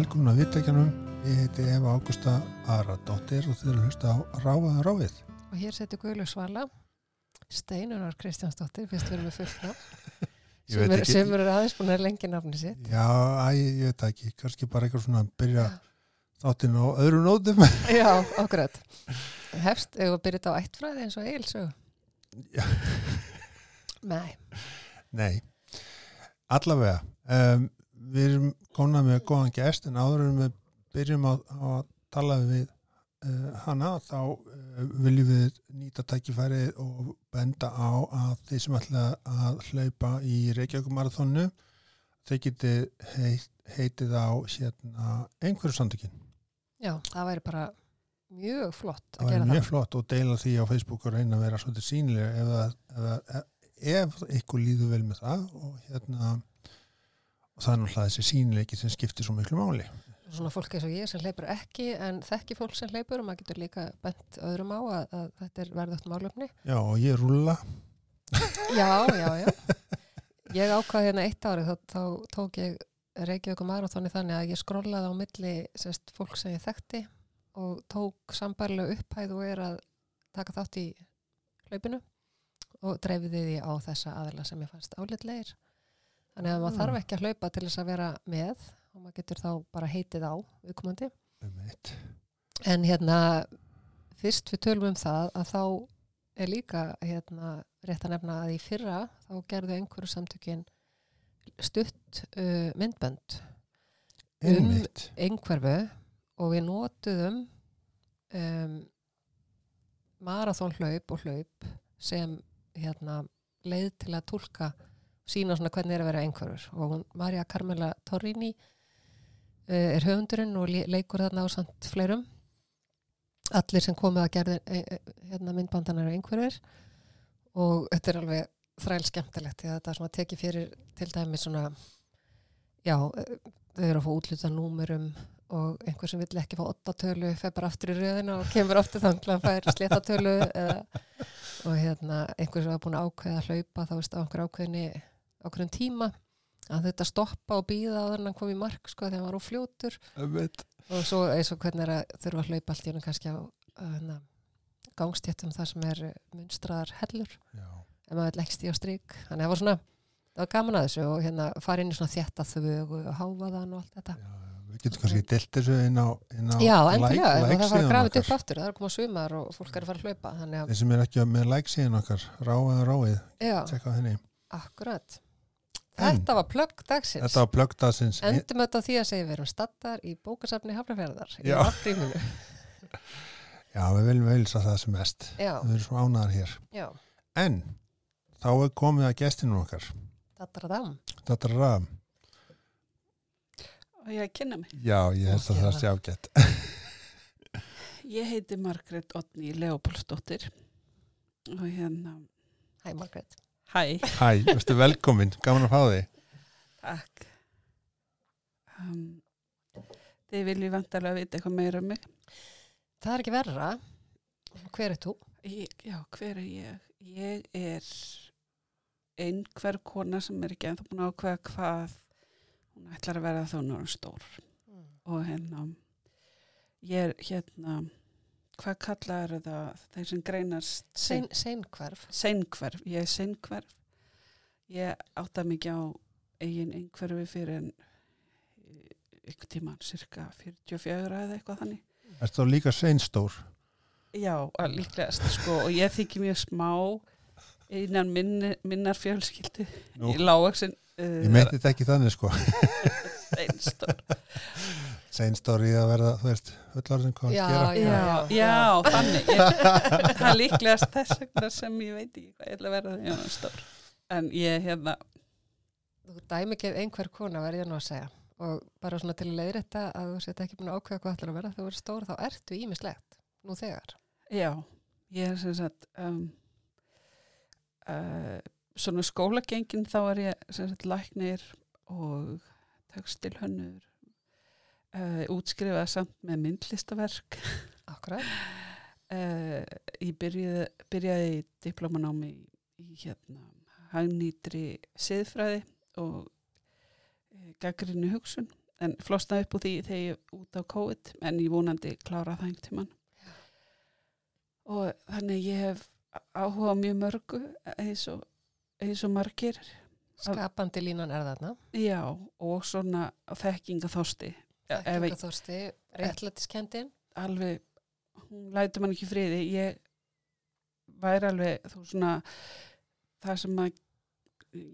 Velkomin að viðtækjanum. Ég heiti Eva Ágústa Aradóttir og þið eru að hlusta á Ráðaða Ráðið. Og hér setur Guðlu Svala, Steinunar Kristjánsdóttir, fyrst við erum með fullna, Ég sem, er, sem eru aðeins búin að lengja nafni sitt. Já, æ, ég veit ekki. Kannski bara eitthvað svona að byrja þáttinn á öðru nótum. Já, akkurat. Hefst, ef við byrjum þetta á ættfræði eins og eilsög. Já. Nei, Nei, allavega. Um, við erum komna með góðan gest en áður en við byrjum að, að tala við uh, hana þá uh, viljum við nýta tækifæri og benda á að þeir sem ætla að hlaupa í Reykjavík marathonu þeir geti heit, heitið á hérna einhverju samtökin. já, það væri bara mjög flott Það að væri gera mjög það. flott og deila því á Facebook og reyna að vera svolítið sýnilega ef, það- ef, ef, ef ykkur líður vel með það og hérna og það er náttúrulega þessi sýnileiki sem skiptir svo miklu máli. Svona fólk eins og ég sem hleypur ekki, en þekki fólk sem hleypur og maður getur líka bent öðrum á að, að þetta er verðugt málöfni. Já og ég rúlla Já, já, já. Ég ákvað hérna eitt árið, þá, þá tók ég Reykjavík marathoni þannig að ég skrollaði á milli sérst, fólk sem ég þekkti og tók sambarlega upphæð og er að taka þátt í hlaupinu og dreifiði því á þessa aðila sem ég fannst álitlegir. Þannig að maður Mm. þarf ekki að hlaupa til þess að vera með og maður getur þá bara heitið á viðkomandi. En hérna, fyrst við tölum um það að þá er líka hérna, rétt að nefna að í fyrra þá gerðu einhverju samtökin stutt uh, myndbönd Um einhverfu og við notuðum um, marathónhlaup og hlaup sem hérna, leið til að tólka sína svona hvernig er að vera einhverfur. Og hún, Marja Carmela Torrini uh, er höfundurinn og le- leikur þarna á samt fleirum. Allir sem komið að gerði e, e, hérna, myndbandanar eru einhverfur og þetta er alveg þræl skemmtilegt því að þetta er svona tekið fyrir til dæmis svona já, eh, þau eru að fá útluta númerum og einhver sem vill ekki fá ottatölu fer bara aftur í röðina og kemur aftur þannig að fær sléttatölu eða, og hérna einhver sem var búin að ákveða að hlaupa þá veist á einhver ákveðinni ákveðin tíma að þetta stoppa og býða á að hann kom í mark sko þegar hann var úr fljótur og svo eins og hvernig er að þurfa að hlaupa allt í hennu kannski á hérna, gangstjættum þar sem er munstraðar hellur Já. ef maður vill ekki stíða strík þannig að það var svona, það var gaman að þessu og hérna fara inn í svona þétta þögu og háfaðan og allt þetta Já, við getum kannski delt þessu inn á, inn á Já, endilega, það like að síðan grafa þetta okkar. upp aftur, það er að koma sumar og fólk er að fara að hlaupa, að, Þeir sem er ekki með like síðan okkar, ráðið ráðið, já, tjekka á henni. akkurat. Þetta var plögg dagsins. Þetta var plöggdagsins. Endum þetta á því að segja við erum stattar í bókasafni Hafnarfjörðar. í Já. Já, við viljum veilsa það sem mest. Já, Við erum svo ánæðar hér. já, En þá er komið að gestinu okkar. er ram. Og ég að kynna mig. Já, ég held að það sé ágætt. Ég heiti Margrét Otni Leopoldsdóttir og hérna, Hæ, Margrét. Hæ, Hæ, veistu velkomin, gaman að fá þig. takk. Um, þið viljið vantarlega vita eitthvað meira um mig. Það er ekki verra. Hver er þú? Ég, já, hver er ég? Ég er einhver kona sem er ekki ennþá búin að ákveða hvað hún ætlar að vera þá er orðin stór. Og hérna, ég er hérna, hvað kallaður það þeir sem greinast Sein, seinkvarf. seinkverf, ég er seinkverf ég átta mikið á eigin einhverfi fyrir en ykkur tíma cirka 44 eða eitthvað þannig Ertu þá líka seinstór? já, líklegast sko og ég þykki mjög smá innan minni, minnar fjölskyldu Nú. í lágvaksin uh, Ég meinti þetta ekki þannig sko. seinstór Seinstór í að verða, þú veist, fullarðin hvað Já, að gera. já. já, já, þannig ég, það er líklegast þess vegna sem ég veit ekki hvað ég ætla að verða þegar ég er stór en ég hérna Þú dæmi ekki einhver kona, verði ég nú að segja. Og bara svona til að leiðrætta að þú setja ekki búin að ákveða hvað ætlar að vera þegar þú verður stór, þá ertu ímislegt. Nú þegar. Já, ég er sem sagt um, uh, svona skólagengin þá er ég sem sagt læknir og tekstilhönnur uh, útskrifaði samt með myndlistaverk Akkurat. uh, ég byrjaði, byrjaði í diplomanámi í, í hérna hagnýtri siðfræði og uh, gaggrinni hugsun en flosnaði upp úr því þegar ég út á COVID en ég vonandi klára það einhvern tíman og þannig ég hef áhuga mjög mörgu eins og, eins og margir. Skapandi línan er þarna. Já og svona þekkingaþorsti ef þekkingaþorsti, réttlætiskendin alveg hún lætur mann ekki friði. Ég væri alveg þú svona það sem að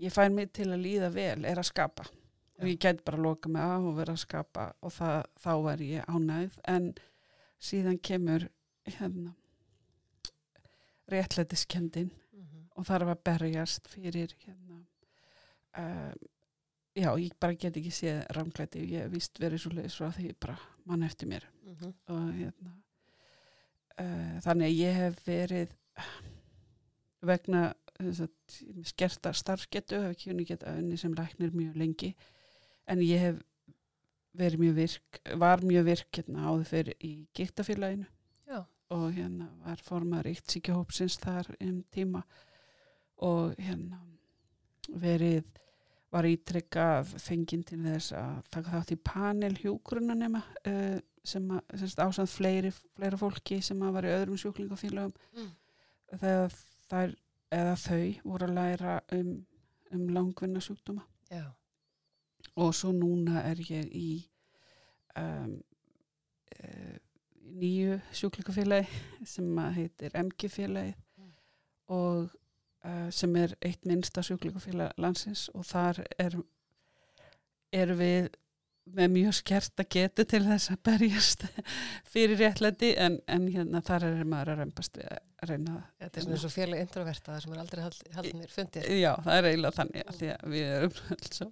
ég fær mig til að líða vel er að skapa. Og ég get bara að loka mig af og vera að skapa og það, þá væri ég ánægð. En síðan kemur hérna réttlætiskendin Mhm. og þarf að berjast fyrir hérna uh, já, ég bara get ekki séð rámklæti, ég hef víst verið svo leiðis frá því bara mann eftir mér. Mhm. og hérna uh, þannig að ég hef verið vegna að skerta starfsgetu hef ekki unni geta unni sem læknir mjög lengi. En ég hef verið mjög virk var mjög virk hérna áður fyrir í giktafélaginu. Og hérna var formar eitt síkjahópsins þar um tíma. Og hérna verið var ítrykkað fenginn til þess að taka þátt í panel hjúgrunanema uh, sem að, semst ásand fleiri, fleira fólki sem var í öðrum sjúklingafélögum Mm. þegar þær eða þau voru að læra um, um langvinna sjúkdóma Já, og svo núna er ég í um, uh, nýju sjúklingafélagi sem að heitir MG félagi Mm. og uh, sem er eitt minnsta sjúklingafélag landsins og þar er, er við með mjög skerta getu til þess að berjast fyrir réttlæti en, en hérna þar er maður að reymbast við að reyna þetta er svona eins og félag introverta sem er aldrei hald, haldnir fundir. Já, það er eiginlega þannig að að við erum svo,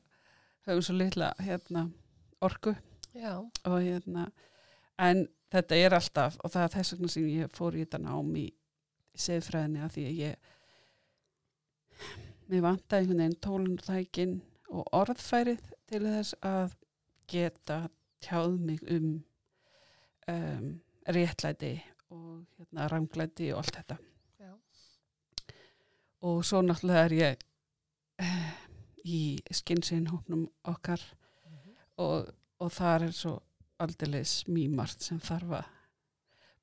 höfum svo litla hérna, orku. Já, og hérna en þetta er alltaf og það er þess vegna sem ég fór í þetta nám í seðfræðinni að því að ég mér vantaði einhvern veginn tólunartækin og orðfærið til þess að geta tjáð mig um, um réttlæti og hérna ranglæti og allt þetta. Já, og svo náttúrulega er ég eh, í skynseinhóknum okkar Mhm. og, og þar er svo aldeilis mýmart sem þarf að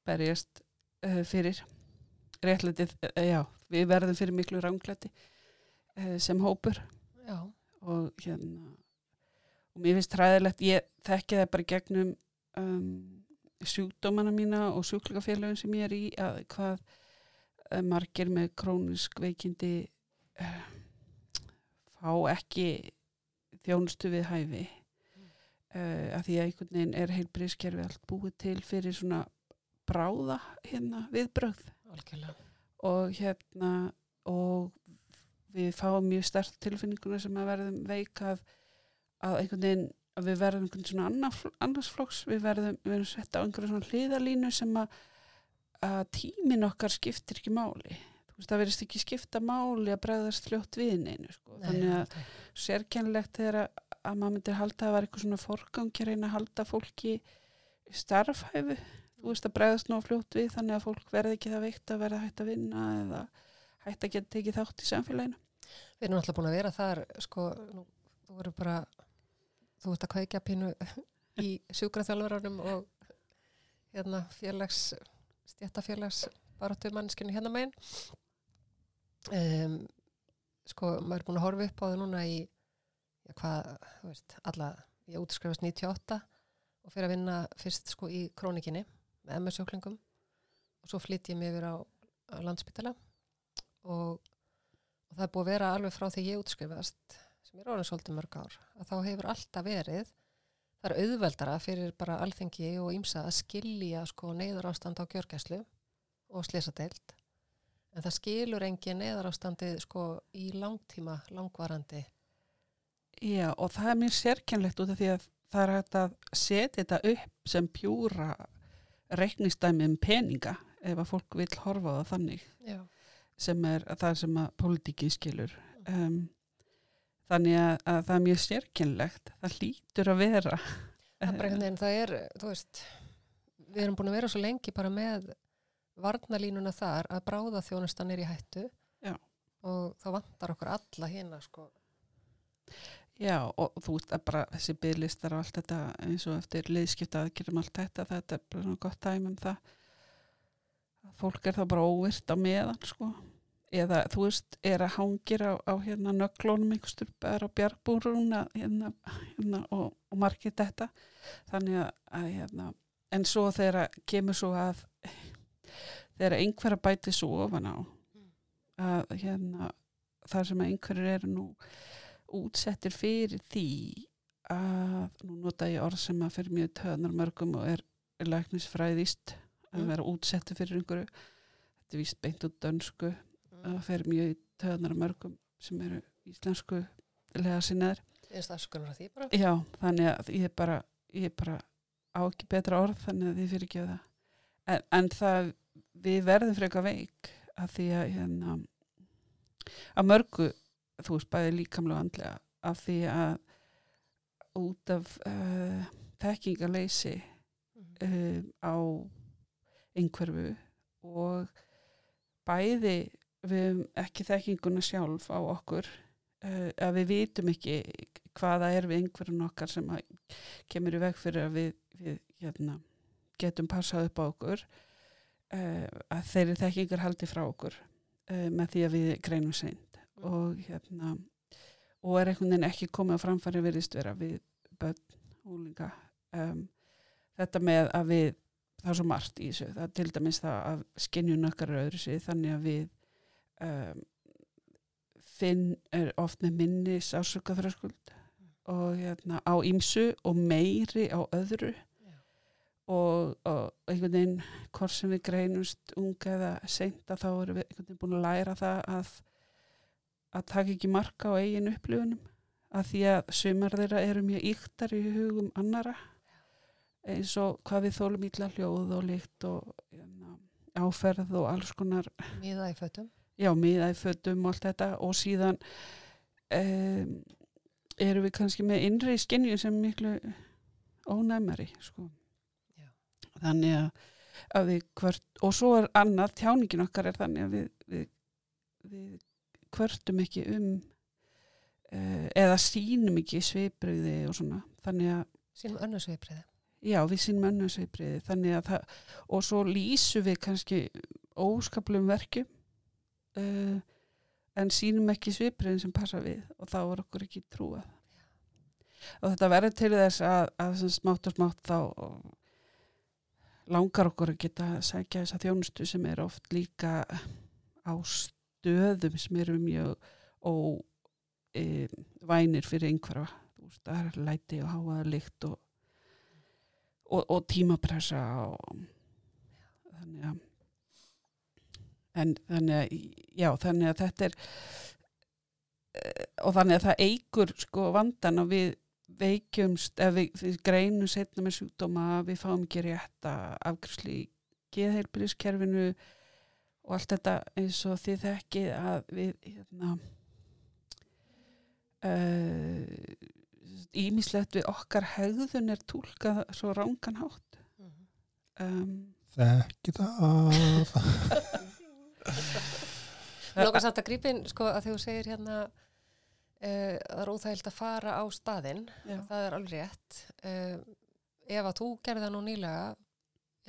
berjast uh, fyrir. Réttlætið, uh, já, við verðum fyrir miklu ránglæti sem hópur. Já, og hérna og mér finnst træðilegt, ég þekki það bara gegnum um, sjúkdómana mína og sjúklingafélagin sem ég er í að hvað uh, margir með krónisk veikindi uh, fá ekki þjónustu við hæfi. Uh, að því að einhvern veginn er heilbriðskerfi allt búið til fyrir svona bráða hérna viðbrögð. Algjörlega. Og hérna og við fáum mjög stert tilfinninguna sem að verðum veik að, að einhvern veginn að við verðum einhvern svona annar, annars flokks við verðum, við verðum sett á einhverju svona hliðalínu sem að, að tímin okkar skiptir ekki máli. Það verðist ekki skipta máli að bregðast fljótt við neinu sko. þannig að sérkennlegt þegar að, að maður myndir halda að var eitthvað svona forgangi að reyna að halda fólki starfhæfu. Þú veist að bregðast nú fljótt við þannig að fólk verði ekki það veikt að verða hægt að vinna eða hægt að geta tekið þátt í samfélaginu Við erum alltaf búin að vera þar, sko, nú, þú verður bara, þú ert að kveikja pínu í sjúkraþjálfurarnum og hérna félags, stjættafélags baráttu mannskinu hérna megin. Um, sko, maður er búin að horfa upp á það núna í, já, hvað, þú veist, alla, ég útskrifast 98 og fyrir að vinna fyrst sko í krónikinni með MS-sjóklingum og svo flytt ég mig yfir á, á landspítala og og það er búið að vera alveg frá því ég útskrifast sem er orðin svolítið mörg ár að þá hefur alltaf verið það er auðveldara fyrir bara alþengi og ímsa að skilja sko neyður ástand á gjörgæslu og slisadeild en það skilur engin neyður ástandið sko í langtíma langvarandi. Já og það er mér sérkennlegt út af því að það er hægt að setja þetta upp sem pjúra reiknistæmi um peninga ef að fólk vil horfa á það þannig. Já, sem er það sem að pólitíkin skilur. Um, þannig að, að það er mjög sérkennlegt það hlýtur að vera. Það veginn, það er, þú veist við erum búin að vera svo lengi bara með varnalínuna þar að bráða þjónustan er í hættu. Já. og þá vantar okkur alla hérna sko. Já, og þú veist að bara þessi bygglistar og allt þetta eins og eftir liðskipta aðgerðum allt þetta, þetta er bara gott dæmi um það. að fólk er þá bara óvirt á meðan sko. Eða þú veist, er að hangir á, á hérna nöglónum einhverstur bara á bjargbúruna hérna, hérna og, og margir þetta þannig að, að hérna en svo þegar kemur svo að þegar einhver að bæti svo ofan á að hérna þar sem að einhverjir eru nú útsettir fyrir því að nú nota ég orð sem að fyrir mjög töðnar mörgum og er læknisfræðist að Mm. vera útsettir fyrir einhverju. Þetta er víst beint út dönsku. Að fyrir mjög töðnar mörgum sem eru íslensku lega sinnaður á já, þannig að ég er bara ég bara á ekki betra orð þannig að þið fyrir ekki það. En, en það við verðum frekar veik að því að hérna að mörgu, þú veist, bæði líkamlega andlega, af því að út af uh, þekkingarleysi uh, á einhverfu og bæði við höfum ekki þekkinguna sjálf á okkur uh, að við vitum ekki hvaða er við einhverjum okkar sem kemur í veg fyrir að við, við hérna, getum passað upp á okkur uh, að þeirri þekkingar haldi frá okkur uh, með því að við greinum seint. Og hérna og er einhvern veginn ekki komið á framfæri virðist vera við börn, úlinga um, þetta með að við það er svo margt í þessu, það er til dæmis það að skinjun okkar er öðru sig þannig að við um, finn er oft með minni sásökaþröskuld og hérna á ímsu og meiri á öðru. Já. og, og einhvern veginn hvort sem við greinumst unga eða seint að þá erum við einhvern veginn búin að læra það að að taka ekki marka á eigin upplifunum. Að því að sumar þeirra eru mjög yktar í hugum annara eins og hvað við þólum ítla hljóð og líkt og hérna, áferð og alls konar Míða í fötum. já, miða í fötum og allt þetta og síðan um, eru við kannski með innri skinnju sem miklu ónæmari sko. Þannig að, að við hvert, og svo er annað, tjáningin okkar er þannig að við, við, við hvertum ekki um uh, eða sínum ekki svipriði og svona þannig að Sínum önnusviðbriði. Já, við sínum önnum sveipriði þannig að það, og svo lýsum við kannski óskaplum verkjum uh, en sínum ekki sveipriðin sem passa við og þá er okkur ekki trúað. Og þetta verður til þess að, að smátt og smátt þá langar okkur að geta að sækja þessa þjónustu sem er oft líka á stöðum sem eru mjög ó, e, vænir fyrir einhverfa. Þú veist, það er læti og háaða lykt og og, og tímapressa og þannig að en þannig að já, þannig að þetta er eh, og þannig að það eigur sko vandan og við veikjumst, ef við, við greinum setna með sjúkdóma, við fáum ekki rétta afgjörsli í geðheilbyrðiskerfinu og allt þetta eins og þið þekkið að við hérna uh, ímislegt við okkar hegðun er túlkað svo rángan hátt um, Þekki það. Samt að grípin, sko, að þegar þú segir hérna uh, það er óþægilt að fara á staðinn, já, það er alveg rétt. Uh, ef að þú gerði það nú nýlega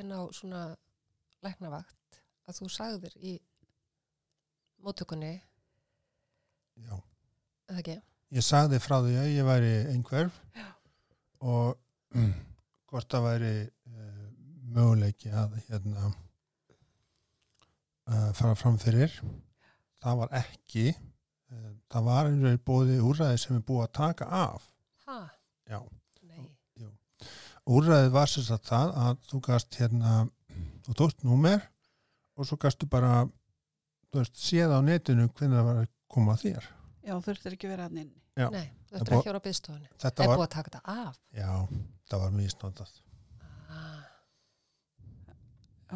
inn á svona læknavakt, að þú sagðir í móttökunni, Já. eða ekki? Ég sagði frá því að ég væri einhverf Já. og mm, hvort það væri uh, möguleiki að hérna uh, fara fram fyrir. Það var ekki. Uh, það var einhverju bóði úrræði sem er búið að taka af. Ha? Já. Nei. Úrræðið var sem sagt það að þú gast hérna, þú tókst númer og svo gastu bara, þú veist, séð á netinu hvernig það var að koma að þér. já, þurftir ekki vera hann inn Já. Nei, þú Það ættir ekki að vera á byggstofunni. Þetta Það er var, búið að taka þetta af. já, það var misnótað. Ah.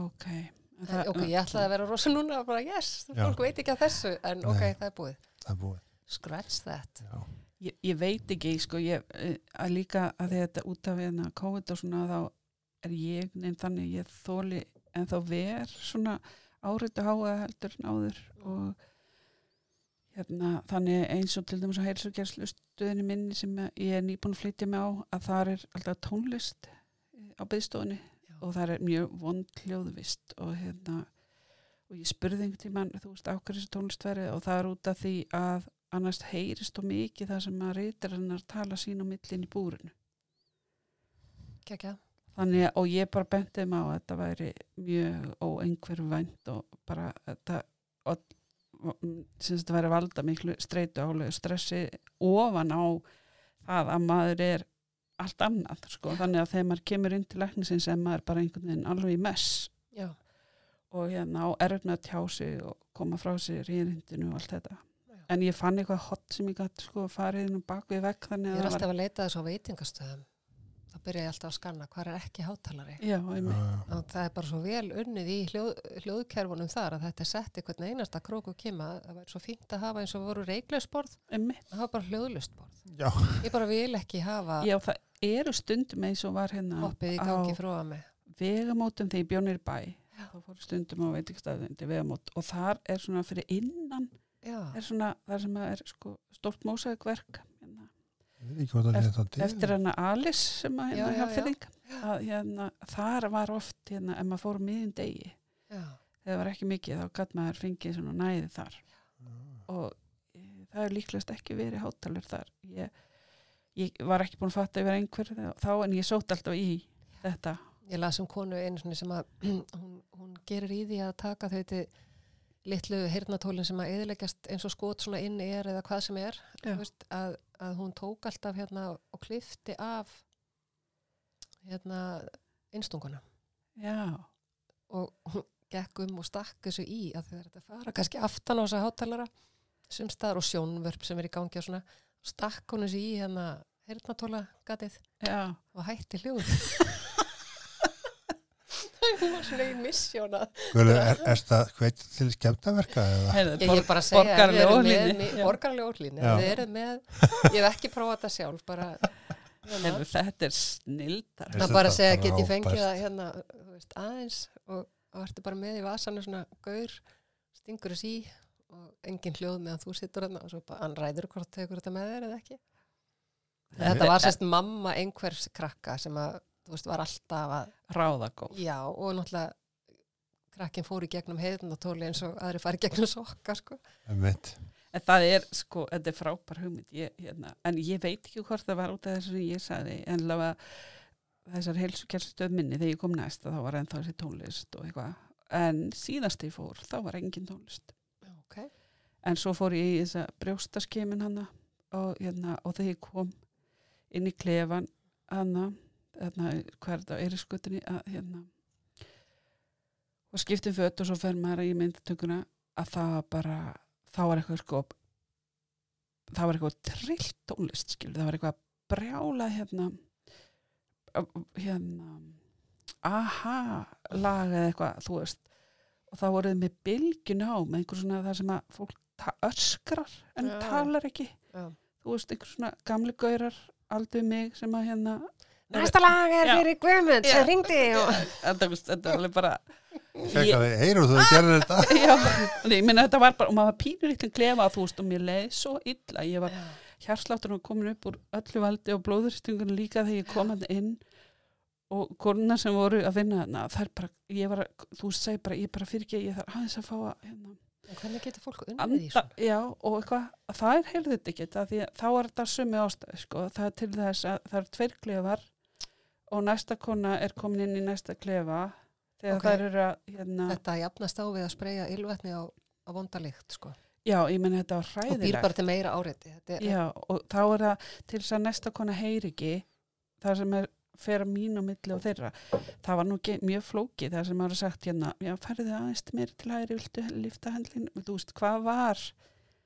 ok, en En, ok, ég ætlaði að vera rosa núna og bara yes, fólk veit ekki af þessu, en ok, Nei. það er búið. Það er búið. Scratch that. Já. ég, ég veit ekki sko, ég, eh, að líka að þetta út af hérna COVID og svona þá er ég neinn þannig ég þóli en þá ver svona áriðu háa heldur en áður og hérna, þannig eins og til dæmis á heilsugjærslustuðinni minni sem ég er nýbúin að flytja mig á að þar er alltaf tónlist eh, á byggstofunni og það er mjög vond hljóðvist og hérna og ég spurði einhvern tímann, þú veist, ákveður þessi tónlist verið og það er út af því að annars heyrist og mikið það sem að reytir hennar tala sín á millin í búrinu. Kekja. þannig að og ég bara benti þeim á að þetta væri mjög óengveru vænt og bara þetta og, sem þetta væri að valda miklu streitu álega stressi ofan á það að maður er allt annað sko. þannig að þegar maður kemur inn til læknisins er maður bara einhvern veginn alveg í mess Já. og hérna á erfn að tjá sig og koma frá sér í reyndinu og allt þetta Já. en ég fann eitthvað hot sem ég gæti sko farið inn og bak við vekk þannig Ég að er það alltaf að leita þessu á veitingastöðum. Þá byrja ég alltaf að skanna hvað er ekki hátalari. Já, og það er bara svo vel unnið í hljóð, hljóðkerfunum þar að þetta er sett einhvern einasta króku kima. Það væri svo fínt að hafa eins og voru reiklausborð einmitt. að hafa bara hljóðlustborð Já, ég bara vil ekki hafa Já, það eru stundum eins og var hérna hoppið í gangi frá að með. vegamótum þegar ég bjónir bæ. Þá fór stundum á veitingstæðin til vegamót og þar er svona fyrir innan já, er svona það sem er sko stórt mósaðikverk eftir hérna Alice sem að Já, hérna já, að hérna þar var oft hérna ef maður fór um miðjum degi já, þegar það var ekki mikið þá gætt maður fengið svona næði þar. Og e, það er líklegast ekki verið hátalur þar. Ég, ég var ekki búin að fatta yfir einhver þá en ég sót alltaf í þetta. Ég las um konu einu svona sem að hún, hún gerir í því að taka þau til litlu heyrnatólinn sem að eðileggjast eins og skot svona inn er eða hvað sem er Já. þú veist, að, að hún tók alltaf hérna og klifti af hérna innstunguna já, og hún gekk um og stakk þessu í að þegar þetta fara kannski aftan á þessa hátalara sumstaðar og sjónvörp sem er í gangi og svona stakk hún þessu í hérna heyrnatóla gatið já. og hætti hljóð hún var svona í missjóna er, er það hveit til? Heyrðu, ég er bara að segja að borgarlega með, ég hef ekki prófað þetta sjálf bara Heyrðu, þetta er snildar það bara að þetta segja bara get ég fengið það hérna þú veist, aðeins og, ertu bara með í vasanu svona gaur stingur þess í og engin hljóð meðan þú sittur hérna og svo bara hann ræður hvort tekur þetta með þér eða ekki. Þetta var sérst mamma einhvers krakka sem að þú veist var alltaf að ráðagóð já og náttúrulega krakkin fór í gegnum heiðnatóli eins og aðri fari gegnum sokka sko. En það er sko, þetta er frábær hugmynd. Ég, hérna, en ég veit ekki hvort það var út af þessu sem ég sagði en lafa þessar heilsugjærstöð minni þegar ég kom næst þá var ennþá þessi tónlist og eitthvað. En síðast ég fór, þá var engin tónlist. Ok, en svo fór ég í þessa brjóstaskemin hana og, hérna, og þegar ég kom inn í klefan hana, hérna, hvað er þetta, eriskutinni að hérna og skiptum fött og svo fer maður í myndatökuna að það var bara þá var eitthvað sko það var eitthvað trillt tónlist skilur, það var eitthvað brjála hérna hérna aha lag eða eitthvað, þú veist. Og þá voruð með bylgjun á með einhver svona það sem að fólk öskrar en Já. talar ekki. Já. Þú veist, einhver svona gamli gaurar aldrei mig sem að hérna Næsta lag er fyrir Guðmund sem ringdi og þetta, var alveg bara heyrðu þú gerir þetta? já, ég minna þetta var bara og maður var pínur eitt klefa þú veist og mér leið svo illa. Ég var hjarslátturinn komin upp úr öllu valdi og blóðuristingun líka þegar ég kom hann inn. Og konuna sem voru að vinna þarna það er bara, ég var að, þú segi bara ég er bara fyrir ekki, ég þarf aðeins að fá að hérna, En hvernig getur fólk unnið í anda, svona? já, og eitthvað það er því að þá er þetta sömu ástæð, sko, það er til þess að það er tveir klefar og næsta kona er komin inn í næsta klefa þegar Ok. þær eru að hérna, Þetta jafnast á við að spreyja ylvetni á, á vondalikt sko. já, ég meni þetta var og býr hræðilegt bara til meira áreiti. Er, Já, og þá er það til þess að næsta kona heyri ekki það sem er fer að mín og milli og þeirra það var nú mjög flókið það sem maður sagt hérna, já, færðu aðeins mér til hægri, viltu lifta hendlin þú veist, hvað var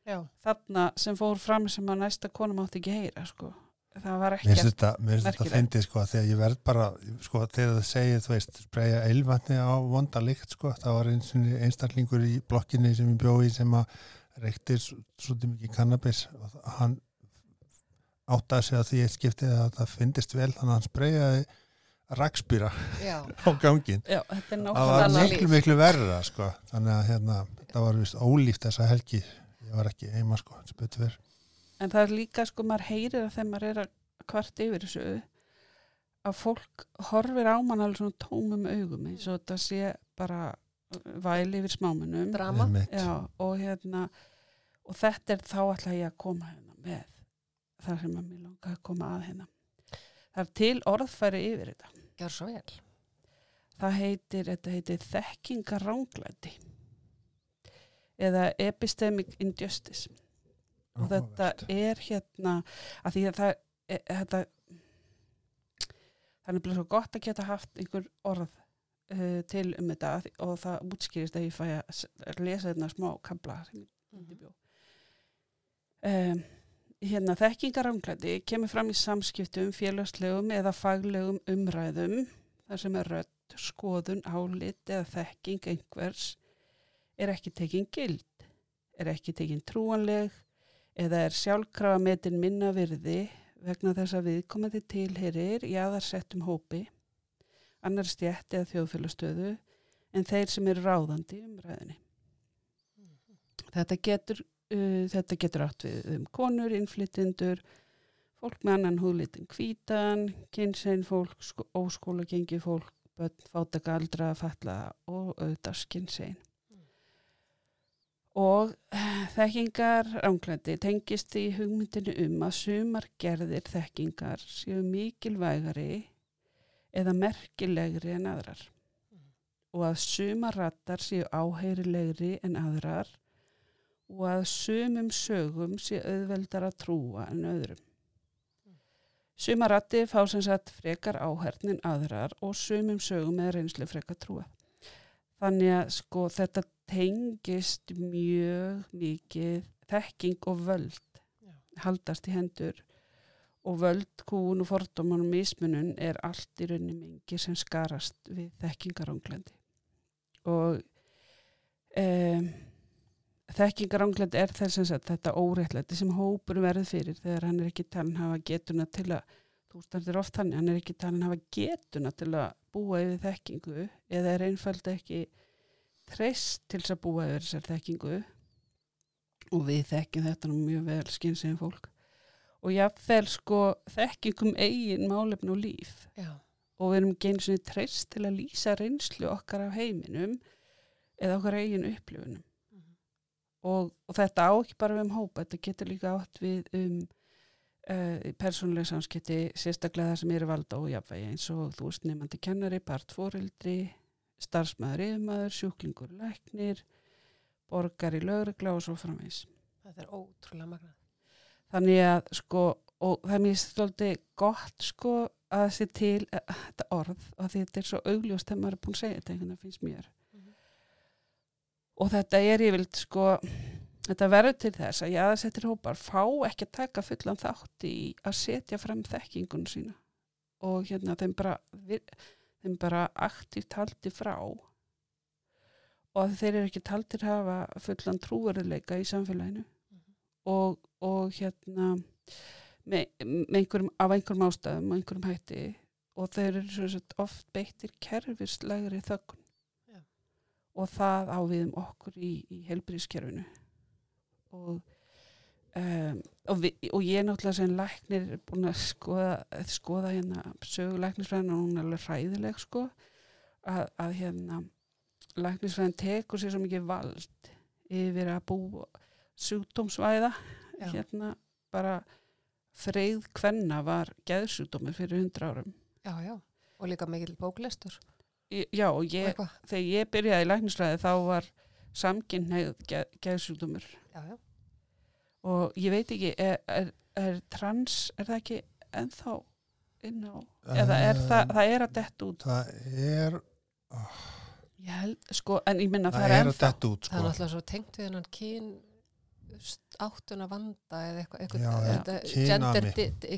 já, þarna sem fór fram sem að næsta kona mátti ekki heyra, sko það var ekki þetta, mér finnst þetta merkilegt. fyndið sko þegar ég verð bara, sko þegar það segir þú veist, spreyja eilvatni á vonda lykt sko, það var eins og einstaklingur í blokkinni sem ég bjóði sem að reykti svolítið mikið kannabis og hann áttaði sig að því eitt skiptið að það fyndist vel þannig að hann spreyjaði rakspýra já, á gangin já, þetta er það var miklu miklu verra sko þannig að hérna, það var vist ólíft þessa helgi ég var ekki heima sko, sem betur fyrr. En það er líka, sko, maður heyrir að þegar maður er að kvart yfir þessu að fólk horfir á mann alveg svona tómum augum eins og þetta sé bara væli yfir smámunum. Já, og hérna og þetta er þá ætla ég að koma hérna með þar sem að mér langa að koma að hérna. Það er til orðfæri yfir þetta. gjör svo vel Það heitir, þetta heitir þekkingaránglæti eða epistemic injustice og þetta Áhugavert. er hérna að því að það er, þetta það er nefnilega svo gott að geta haft einhver orð uh, til um þetta og það útskýrist að ég fæ að lesa þetta smá kabla sem ég undirbjó um, hérna þekkingaránglæti kemur fram í samskiptum félagslegum eða faglegum umræðum þar sem er rödd, skoðun, álit eða þekking einhvers er ekki tekin gild, er ekki tekin trúanleg eða er sjálfkrafa metin minna virði vegna þess að viðkomandi tilherir í aðarsettum hópi, annar stjætt eða þjóðfélagstöðu en þeir sem eru ráðandi í umræðinni. Þetta getur, uh, þetta getur átt við um konur, innflytjendur, fólk með annan húðlitin hvítan, kynsegin fólk, sko, óskóla gengi fólk, börn, fátaka aldra, fatla og auðvitað kynsegin. Og eh, þekkingar ánglæti tengist í hugmyndinu um að sumar gerðir þekkingar séu mikilvægari eða merkilegri en aðrar og að sumar rattar séu áheyrilegri en aðrar og að sumum sögum sé auðveldar að trúa en öðrum. Sumar ratti fá sem sagt frekar áhernin aðrar og sumum sögum eða reynslu frekar trúa. Þannig að sko þetta tengist mjög mikið þekking og völd Já. haldast í hendur og völd, kún og fordóman og mismunun er allt í rauninni mingi sem skarast við þekkingaránglendi og um, þekkingaránglendi er þess að þetta óréttlæti sem hópur verður fyrir þegar hann er ekki talin hafa getuna til að þú standir oft þannig, hann er ekki talin hafa getuna til að búa yfir þekkingu eða er einfald ekki treyst til þess að búa yfir þessar þekkingu. Og við þekkjum þetta nú mjög vel skynsegin fólk. Og jáfnvel sko þekkingum eigin málefn og líf. Já, og við erum sinni treyst til að lýsa reynslu okkar af heiminum eða okkar eigin upplifunum. Mhm. og, og þetta á ekki bara við um hópa, þetta getur líka átt við um uh, persónuleg samskipti, sérstaklega það sem eru valda og jafnvægi eins og þú veist nefnandi kennari, partfóreldri, starfsmæður, yfirmaður, sjúklingur, læknir, borgari, lögregla og svo framvegis. þetta er ótrúlega magnað Þannig að sko, og það er mér stolti gott sko að það sé til uh, þetta orð og þetta er svo augljóst þegar maður er búin að segja þetta einhvern veginn finnst mér. Mhm. Og þetta er ég vild sko, þetta verður til þess að jáðarsettir hópar fá ekki að taka fullan þátt í að setja fram þekkingun sína og hérna þeim bara, vir- þeim bara aktíft haldi frá og að þeir eru ekki taldir hafa fullan trúverðuleika í samfélaginu. Og, og hérna með, með einhverjum, af einhverjum ástæðum og einhverjum hætti og þeir eru oft beittir kerfislegri þöggun. Já. og það á við um okkur í, í helbriðskerfinu og Um, og, vi, og ég er náttúrulega sem læknir búin að skoða, skoða hérna sögulæknisfræðin og hún er alveg hræðileg sko að, að hérna læknisfræðin tekur sér svo mikið vald yfir að bú sjúkdómsvæða. Já. hérna bara freyð kvenna var geðsjúkdómur fyrir hundra árum. Já, já, og líka mikill bóklestur já og og ég, eitthvað, þegar ég byrjaði í læknisfræði þá var samkynneið geð, geðsjúkdómur. Já, já og ég veit ekki, er, er, er trans, er það ekki ennþá inn á, eða er Um, það, það er að dett út? Það er, ég held, sko, en ég minna það, það er er að ennþá. detta út það er sko. náttúrulega svo tengt við hennan kyn áttuna vanda eða eitthvað,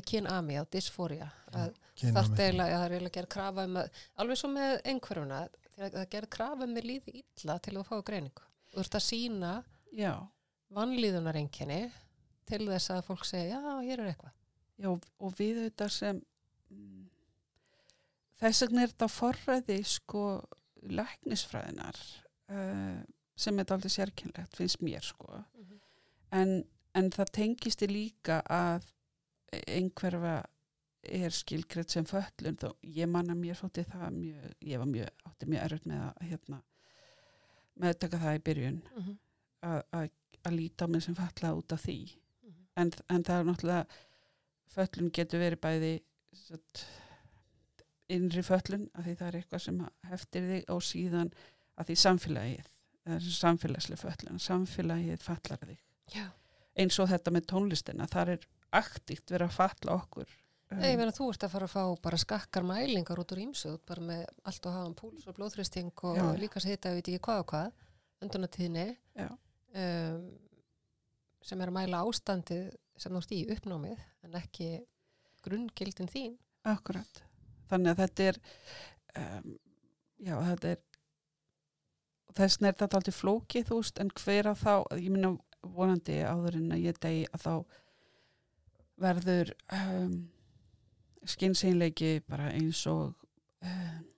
kynami. já, dysfória að það er eiginlega, það er eiginlega gerð krafa um að, alveg svo með einhverjuna það er gerð krafa um að líði illa til að fá greiningu. Þú ert að sína já, vannlíðunareinkenni til þess að fólk segja, já, hér er eitthvað. Já, og við auðvitað sem mm, þess vegna er þetta forræði sko læknisfræðinar uh, sem er aldrei sérkynlegt finnst mér sko. En, en það tengist í líka að einhverfa er skilgreitt sem föllun þó ég manna mér þótti það mjög, ég var mjög, átti mjög erfitt með að hérna, með að taka það í byrjun. Mm -hmm. að, að, að líta á mig sem falla út af því Mhm. en, en það er náttúrulega föllun getur verið bæði satt, innri föllun af því það er eitthvað sem heftir þig og síðan að því samfélagið samfélagslega föllun samfélagið fallar þig Já. eins og þetta með tónlistina þar er aktíkt verið að falla okkur Nei, ég meina þú ert að fara að fá bara skakkar mælingar út úr ímsu, bara með allt og hafa púls og blóðþristing og Já. líka sita, ég veit ekki hvað og hvað, öndunatíðni Já. Um, sem er að mæla ástandið sem ert í uppnámið en ekki grunngildin þín. Akkurat. Þannig að þetta er um, já, þetta er þess er þetta aldrei flókið, þú veist, en hver að þá, ég minna vonandi áður en að ég degi að þá verður um, skynseinleiki bara eins og um,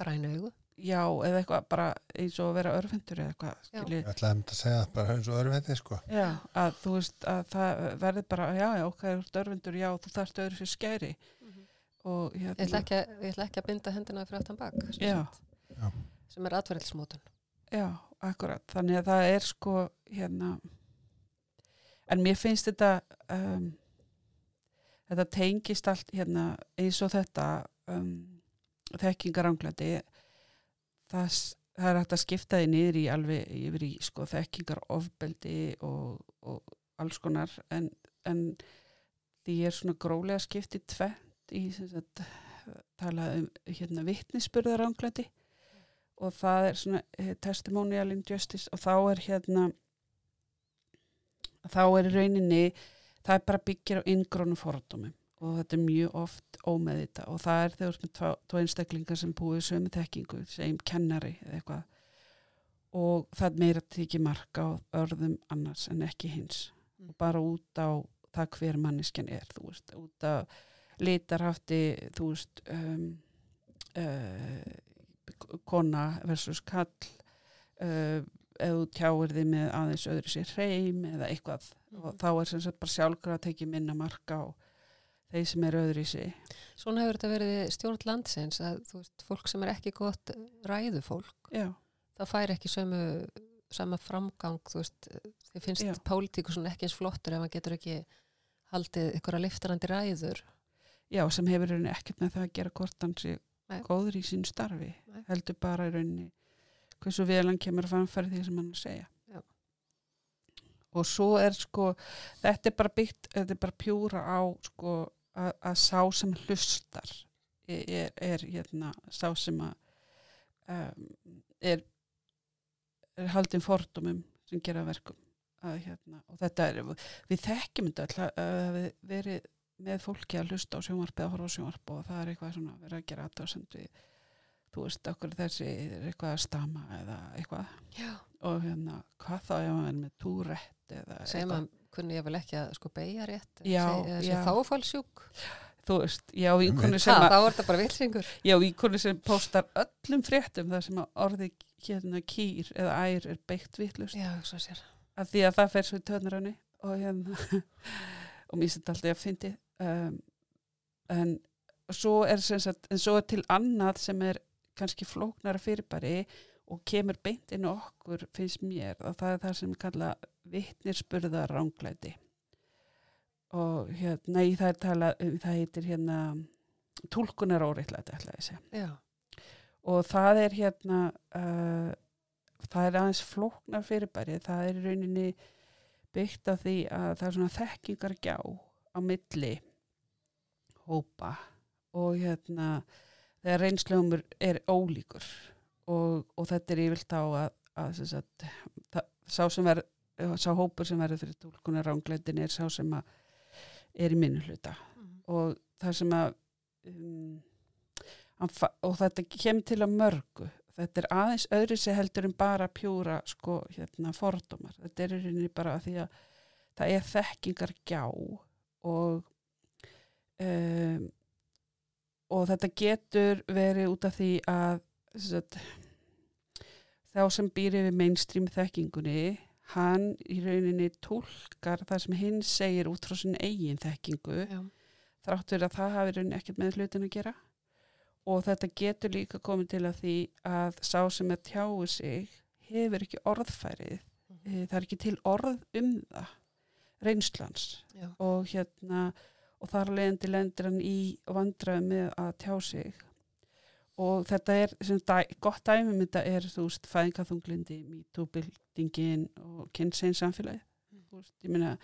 Græna augu. Já, eða eitthvað bara eins og að vera örfendur eða eitthvað, skilji Ég ætlaði að segja bara eins og veiti sko. Já, að þú veist að það verður bara, já, já, okkar er örfendur, já, þú þarft öðru sér skæri og Ég ætla, hérna, ekki að, ég ætla ekki að binda hendina fyrir aftan bak, sem, Já. Já. sem er atverðilsmótun. Já, akkurat. Þannig að það er sko hérna en mér finnst þetta um, þetta tengist allt hérna eins og þetta um, þekkingaranglandi það, það er hægt að skipta því niður í alveg yfir í sko þekkingarofbeldi og, og alls konar en, en því er svona grólega skiptið tvent í sagt tala um hérna vittnisspurðaranglandi og það er svona eh, testimonial injustice og þá er hérna þá er rauninni það er bara byggir á inngrónu fordómum og þetta er mjög oft ómeðvita og það er þegar með tvo, einstaklingar sem búið sömu þekkingu, segjum kennari eða eitthvað. Og það meira tekið marka á örðum annars en ekki hins. Mm. og bara út á það hver manneskjan er þú veist, út á litarhafti þú veist um, uh, kona versus kall uh, þú tjáir þig með aðeins öðru sér hreim eða eitthvað. Og þá er sem sagt bara sjálfur að tekja minna marka á þeir sem er öðru í sig Svona hefur þetta verið stjórn landsins að þú veist, fólk sem er ekki gott ræðu fólk, já, það fær ekki sömu, sama framgang, þú veist, þið finnst pólitíku svona ekki eins flottur ef maður getur ekki haldið ykkur að liftarandi ræður. já, sem hefur rauninni ekkert með það að gera Nei. góður í sín starfi Nei. heldur bara rauninni hversu vel hann kemur að fannfæri því sem hann segja Já. og svo er sko þetta er bara byggt, þetta er bara pjúra á sko að, að sá sem hlustar er, er, hérna, sá sem að um, er, er haldin fordumum sem gera verkum. Að, hérna, og þetta er, við þekkjum þetta að við verið með fólki að hlusta á sjónvarp eða horfa á sjónvarp og það er eitthvað svona verið að gera aðtöðsend við þú veist, okkur þessi er eitthvað að stama eða eitthvað. Já. og hérna, hvað þá er með túrætt eða maður, kunni ég vel ekki að sko beigja rétt, Já, sé já. þáfálsjúk. þú veist, já, Ha, sem, þá að, er þetta bara vilsingur. já, vinkonu sem postar öllum fréttum þar sem að orði hérna kýr eða ær er svo sér. af því að það fer svo í töðnaröni og hérna og mér þetta alltaf að fyndi um, en svo er sem sagt, en svo er til annað sem er kannski flóknara fyrirbæri og kemur beint inn á okkur finnst mér og það er það sem kalla vittnirspurða ránglæti og hérna í það er talað um það heitir hérna tólkunar að Já. og það er hérna uh, það er aðeins flóknar fyrirbæri það er rauninni byggt á því að það er svona þekkingar gjá á milli hópa. Og hérna þegar reynslumur er ólíkur og, og þetta er yfirlt á að, að sem sagt, það, sá sem verð sá hópur sem verður fyrir tólkunar rángleitin er sá sem að er í minnuluta og það sem að um, og þetta kemur til að mörgu. Þetta er aðeins öðru sér heldur en bara pjúra sko hérna fordómar. Þetta er í rauninni bara að því að það er þekkingar gjá og um, og þetta getur verið út af því að sem sagt, þá sem býr yfir mainstream þekkingunni hann í rauninni tólkar það sem hinn segir út frá sinni eigin þekkingu já, þráttur að það hafi rauninni ekkert með hlutin að gera. Og þetta getur líka komið til að því að sá sem er tjáu sig hefur ekki orðfærið Mhm. Eh, það er ekki til orð um það reynslans já, og hérna og þar leiðandi lendir hann í vandraði með að tjá sig og þetta er dæ, gott dæmi um þetta er þú veist fæðingaþunglindi, mítúbildingin og kynnsegin samfélagi Mm. þú veist, ég meina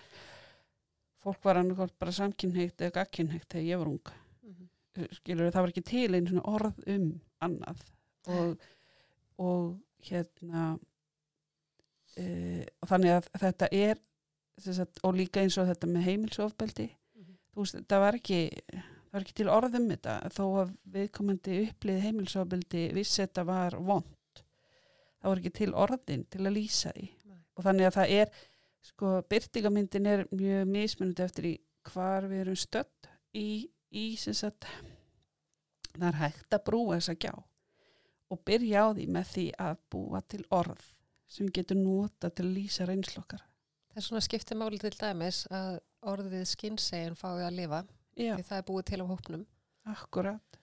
fólk var annarkort bara samkynheitt eða gagkynheitt þegar ég var ung Mhm. skilur það var ekki til einu svona orð um annað og, og hérna e, og þannig að þetta er sagt, og líka eins og þetta með heimilsofbeldi Mhm. þú veist, það var ekki það var ekki til orð um þetta þó að viðkomandi upplið heimilsofbeldi vissi þetta var vond það var ekki til orðin til að lýsa því. Nei. og þannig að það er sko, byrtingamyndin er mjög mismunandi eftir í hvar við erum stödd í, í sem sagt það er hægt að brúa þessa gjá og byrja á því með því að búa til orð sem getur nota til að lýsa reynslokkar Það er svona skiptið máli til dæmis að orðið skinnsegin fái að lifa Já, því það er búið til á hópnum. akkurat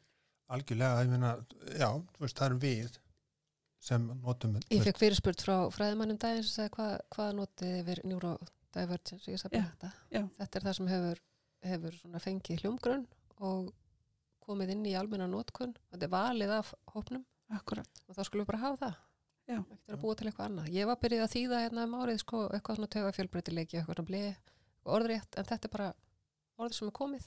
algjörlega, ég meina, já, þú veist, það er við sem notum Ég fekk fyrirspurt frá fræðimannum daginn sem sagði hvað, hvað notið yfir neurodivergence ég sagði þetta. Þetta er það sem hefur, hefur svona fengið hljómgrunn og komið inn í almenna notkun. Þetta er valið af hópnum akkurat og þá skulum við bara hafa það. Já. Það getur að búa til eitthvað annað. Ég var byrjuð að þýða hérna um árið sko, eitthvað svona töga fjölbreytileiki, eitthvað svona bleið, orðrétt, en þetta er bara orðið sem er komið.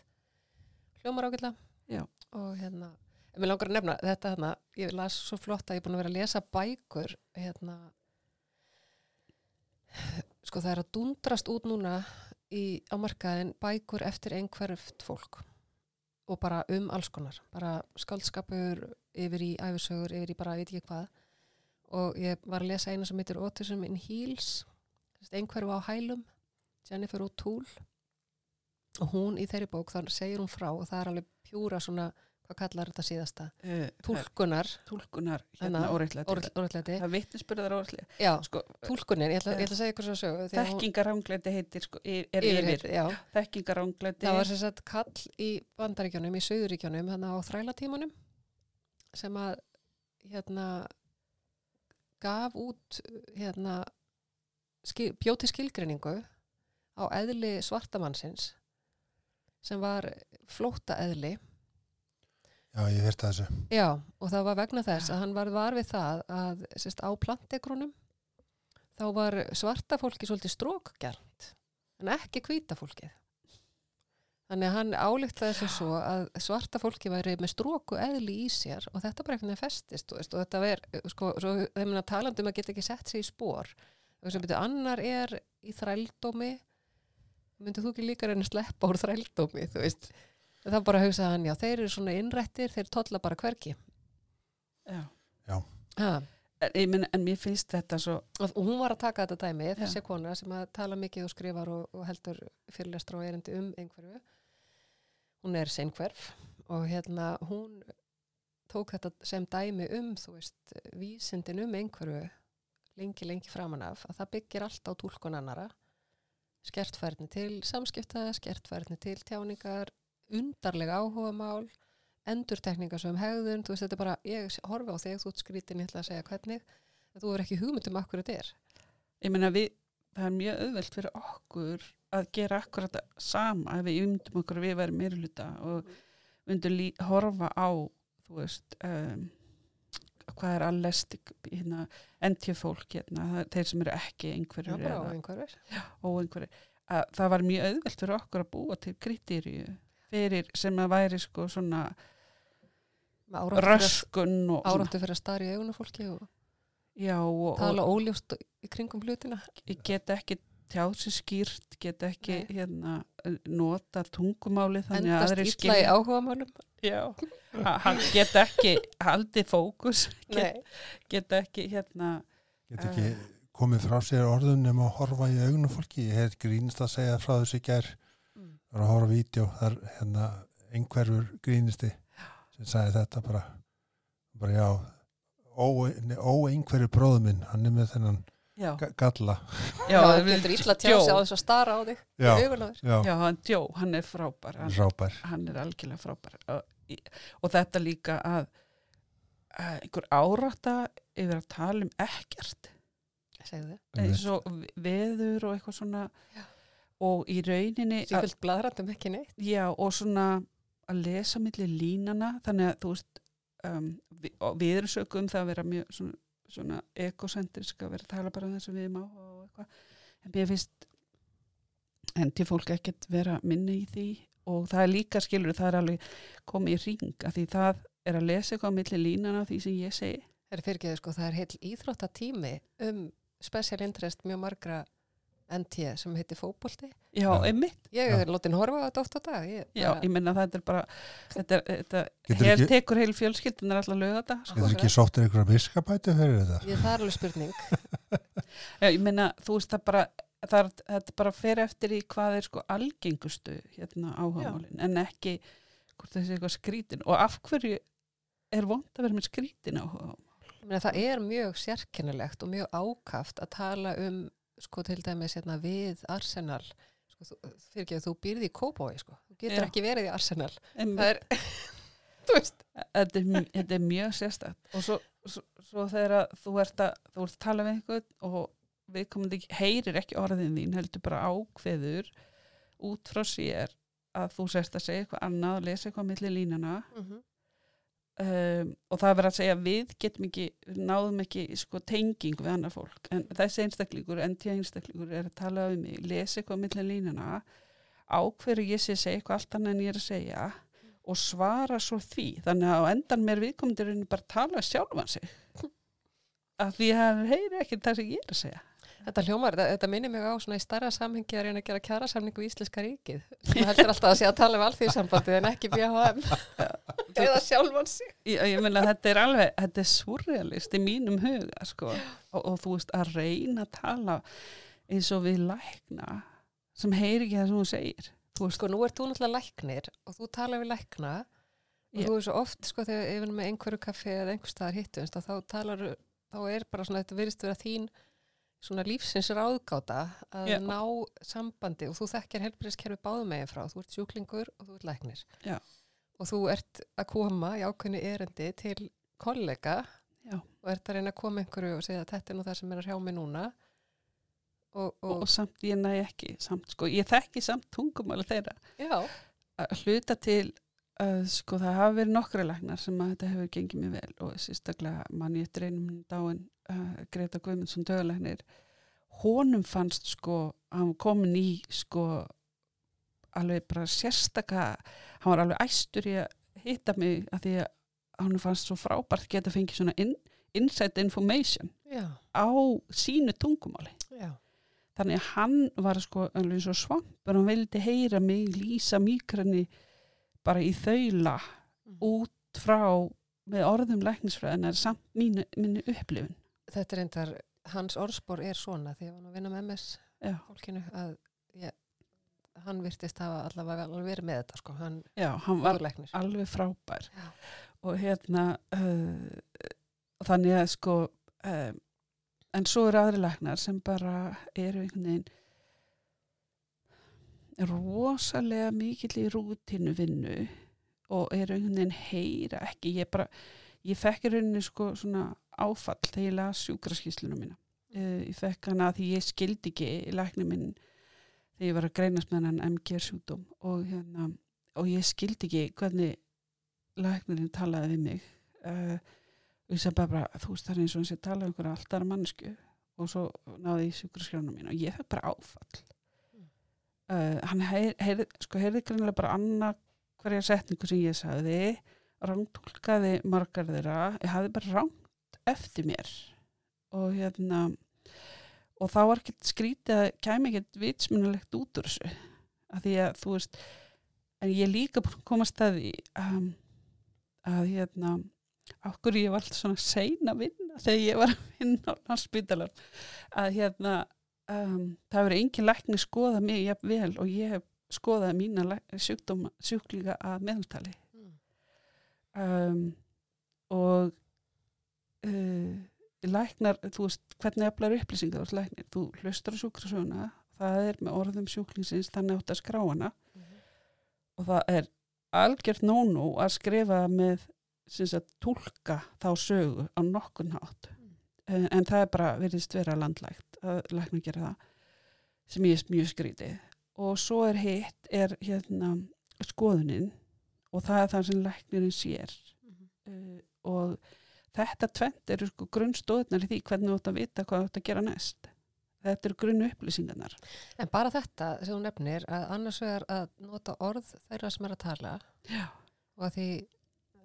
Hljómar. Já. Og hérna, en mér langar að nefna þetta hérna, ég las svo flott að ég er búin að vera að lesa bækur, hérna, sko það er að dundrast út núna í, á markaðin bækur eftir einhverft fólk og bara um alls konar, bara skaldskapur yfir í æfisögur, yfir í bara, veit ekki hvað og ég var að lesa eina sem heitir Autism in Heels einhverju á hælum Jennifer O'Toole og hún í þeirri bók þá segir hún frá og það er alveg pjúra svona hvað kallar þetta síðasta? Uh, túlkunar, Túlkunar Hérna, hérna óreittlega orðlæti Það vitnisspurðar óreittlega já, sko, túlkunin, ég ætla, ég ætla að segja ykkur svo hún- Þekkingaránglæti heitir sko, er, er yfir. já, Þekkingaránglæti það var sem sagt kall í bandaríkjónum, í söðuríkjónum þannig á þrælatímanum sem að hérna gaf út hérna skil, bjóti skilgreiningu á eðli svartamannsins sem var flótta eðli já, ég veist það þessu Já, og það var vegna þess að hann var var við það að sérst, á plantegrunum þá var svarta fólki svolítið strókgjarnt en ekki hvíta fólkið. Þannig að hann álíktaði sem svo að svarta fólki væri með stróku eðli í sér og þetta bara veginn festist þú veist, og þetta ver, sko, svo þeim að talandum að geta ekki sett sig í spór. Annar er í þrældómi myndið þú ekki líka reyna að sleppa úr þrældómi, þú veist. Það bara að hugsa hann, já, þeir eru svona innrættir, þeir tolla bara hverki. Já. Ha, En, ég meina, en mér finnst þetta svo og hún var að taka þetta dæmi, Já. þessi kona sem að tala mikið og skrifar og, og heldur fyrirlestra og erindi um einhverju. Hún er seinkverf og hérna hún tók þetta sem dæmi um, þú veist, vísindin um einhverju lengi, lengi framan af, að það byggir allt á túlkun annara, skertfærni til samskipta, skertfærni til tjáningar, undarlega áhugamál, endurtekningar sem hegðun, þú veist, þetta er bara, ég horfi á þig, þú ég ætla að segja hvernig, en þú er ekki hugmynd um akkur þetta er. ég meina við, það er mjög auðvelt fyrir okkur að gera akkurat það sama ef við ymdum okkur við verðum meira hluta og myndum lí, horfa á þú veist um, hvað er allestik hérna, NT fólk hérna, þeir sem eru ekki Já, einhverjur bara á eða einhverjur. óeinhverjir að það var mjög auðvelt fyrir okkur að búa til kriteríu fyrir sem að væri sko svona röskun og áráttu fyrir að starra í augunum fólki og já, og, og tala óljóst í kringum hlutina. ég get ekki tjáð sér skýrt, get ekki hérna, nota tungumáli þannig að Endast aðri illa í áhugamálum. Já, Ha- hann get ekki haldið fókus get, Nei. get ekki hérna get ekki komið frá sér orðun nema að horfa í augunum fólki. Ég hef grínist að segja frá þessu í gær. Mm. var að horfa á vídeo þar hérna einhverfur grínisti sem sagði þetta bara. Bara já ó, einhverju bróðu minn hann er með þennan já, ga- galla. Já, það getur illa tjá Joe. sig á þess að stara á þig já, já, Já, hann Joe, hann er frábær. Hann, rápær hann er algjörlega frábær og, þetta líka að, að einhver árætta yfir að tala um ekkert. Eins og veður og eitthvað svona. Já. og í rauninni að, Sífjöld bladrandum ekki neitt. já, og svona að lesa milli línana þannig að þú veist um, vi, og við erum söku um það að vera mjög svona, svona ekocentrisk að vera að tala bara um það sem við má og eitthvað. En mér finnst hendi fólk ekkert vera minni í því og það er líka skilur það er alveg komið í ring að því það er að lesa eitthvað á milli línana af því sem ég segi Það er fyrirgeðu sko, það er heil íþróttatími um special interest mjög margra NT sem heitir fótbolti. já, einmitt, Ég er lótin horfa á þetta oft á dag. Ég, já, bara- ég menna það er bara þetta, er- þetta hel ekki- tekur heil fjölskyldunar alltaf löga þetta sko. Getur ekki sóttir einhverja miskabæti fyrir þetta? ég, það er alveg spurning. Já, ég meina, þú veist það bara það þetta bara fer eftir í hvað er sko algengustu hérna áhugamálin en ekki hvort þessi eitthvað skrítin og af hverju er vond að vera með skrítin meina, það er mjög sérkennilegt og mjög ákaft að tala um sko til dæmis hérna, við Arsenal sko, þú, fyrirgeðu, þú býrði í Kópói sko. þú getur Já. ekki verið í Arsenal. En það er, þetta, er, þetta er mjög sérstætt og svo, svo, svo þegar að þú ert að þú ert að tala við einhvern og viðkomandi heyrir ekki orðin þín heldur bara ákveður út frá sér að þú sérst að segja eitthvað annað og lesa eitthvað milli línana mm um, og það er verið að segja við getum ekki, náðum ekki sko, tenging við annar fólk. En þessi einstaklingur, NT einstaklingur er að tala um mig, lesa eitthvað millir línana ákveður ég sé að segja eitthvað allt annað en ég er að segja og svara svo því. Þannig að á endan mér viðkomendur er bara tala sjálfan sig. Að því að hann heyri ekki það sem ég er að segja Þetta hljómar, þetta, þetta minnir mig á svona í starra samhengi að reyna að gera kjara samningu í Íslenska ríkið. Það heldur alltaf að sé að tala um alþýðsambandið en ekki BHM. Eða sjálfan sig. ég, ég meina þetta er alveg, þetta er surrealist í mínum huga sko og, og þú veist að reyna að tala eins og við lækna sem heyri ekki það sem hún segir þú veist, Sko, nú ert þú náttúrulega læknir og þú tala við lækna og Já. þú er svo oft, sko, þegar erum með einhverju kaffi eða einhver staðar hittumst þá talar, þá er bara svona, þetta virðist vera þín svona lífsins ráðgáta að Já. ná sambandi og þú þekkjar helbriðskerfi báðum megin frá, þú ert sjúklingur og þú ert læknir. Já. Og þú ert að koma í ákveðni erendi til kollega Já. og ert að reyna að koma einhverju og segja að þetta er nú það sem er að hrjá mig núna og, og, og, samt ég næ ekki samt, sko, ég þekki samt tungumáli þeirra að hluta til uh, sko það hafa verið nokkra læknar sem að þetta hefur gengið mjög vel og sérstaklega mann ég eftir einum dáin uh, Greta Guðmundsson dögulegnir honum fannst sko hann komin í sko alveg bara sérstaka hann var alveg æstur í að hitta mig að því að hann fannst svo frábært geta fengið svona in, inside information já, á sínu tungumáli. Já, þannig að hann var sko alveg svo svampur, hann vildi heyra mig lýsa mýkrani bara í þaula Mhm. út frá með orðum læknisfræðin er samt mínu, mínu upplifun þetta er endar hans orðspor er svona því að hann var að vinna með MS já, fólkinu að ég, hann virtist hafa allavega alveg verið með þetta sko, hann já hann var læknir alveg frábær Já. og hérna uh, þannig að sko um, en svo eru aðri læknar sem bara eru einhvern veginn rosalega mikill í rútinu vinnu og eru einhvern veginn heyra ekki. Ég bara, ég fekk í rauninni sko svona áfall þegar ég las sjúkraskísluna mína. Uh, ég fekk hana því ég skildi ekki lækni minn þegar ég var að greinast með hann MG sjúkdóm og hérna og ég skildi ekki hvernig læknirinn talaði við mig. Uh, og ég sagði bara, bara þú veist það er eins og hann sé að tala um einhverja alltaf mannsku og svo náði ég sjúkraskjónum mín og ég fekk bara áfall. Uh, hann heyr, heyr, sko, heyrði greinilega bara annað hverja setningu sem ég sagði. Rángtólkaði margar þeirra. Ég hafði bara rángt eftir mér. Og hérna og þá var ekkert skrítið að kæmi ekkert vitsmunulegt út úr þessu. Að því að þú veist en ég líka búin að staði um, að hérna okkur ég var alltaf svona sein að vinna þegar ég var að vinna á landsbytalar að hérna um, það verið engin lækni skoða mig jafn vel og ég hef skoðað mína sjúkdóma, sjúklinga að meðaltali. Mm. um, og uh, læknar, þú veist, hvernig eflar upplýsingar þú læknir, þú hlustar á sjúkrasöguna það er með orðum sjúklingsins þannig átt að skrá hana. Og það er algjört nónú að skrifa með tólka þá sögu á nokkun hátt en, en það er bara virðist vera landlægt að lækna gera það sem ég er mjög skrítið. Og svo er hitt er hérna skoðunin og það er það sem læknirinn sér. Uh, og þetta tvent eru sko grunnstóðnar í því hvernig þú ætti að vita hvað þú ætti að gera næst. Þetta eru grunn upplýsingarnar. En bara þetta sem þú nefnir að annars vegar að nota orð þeirra sem er að tala. Já. og að því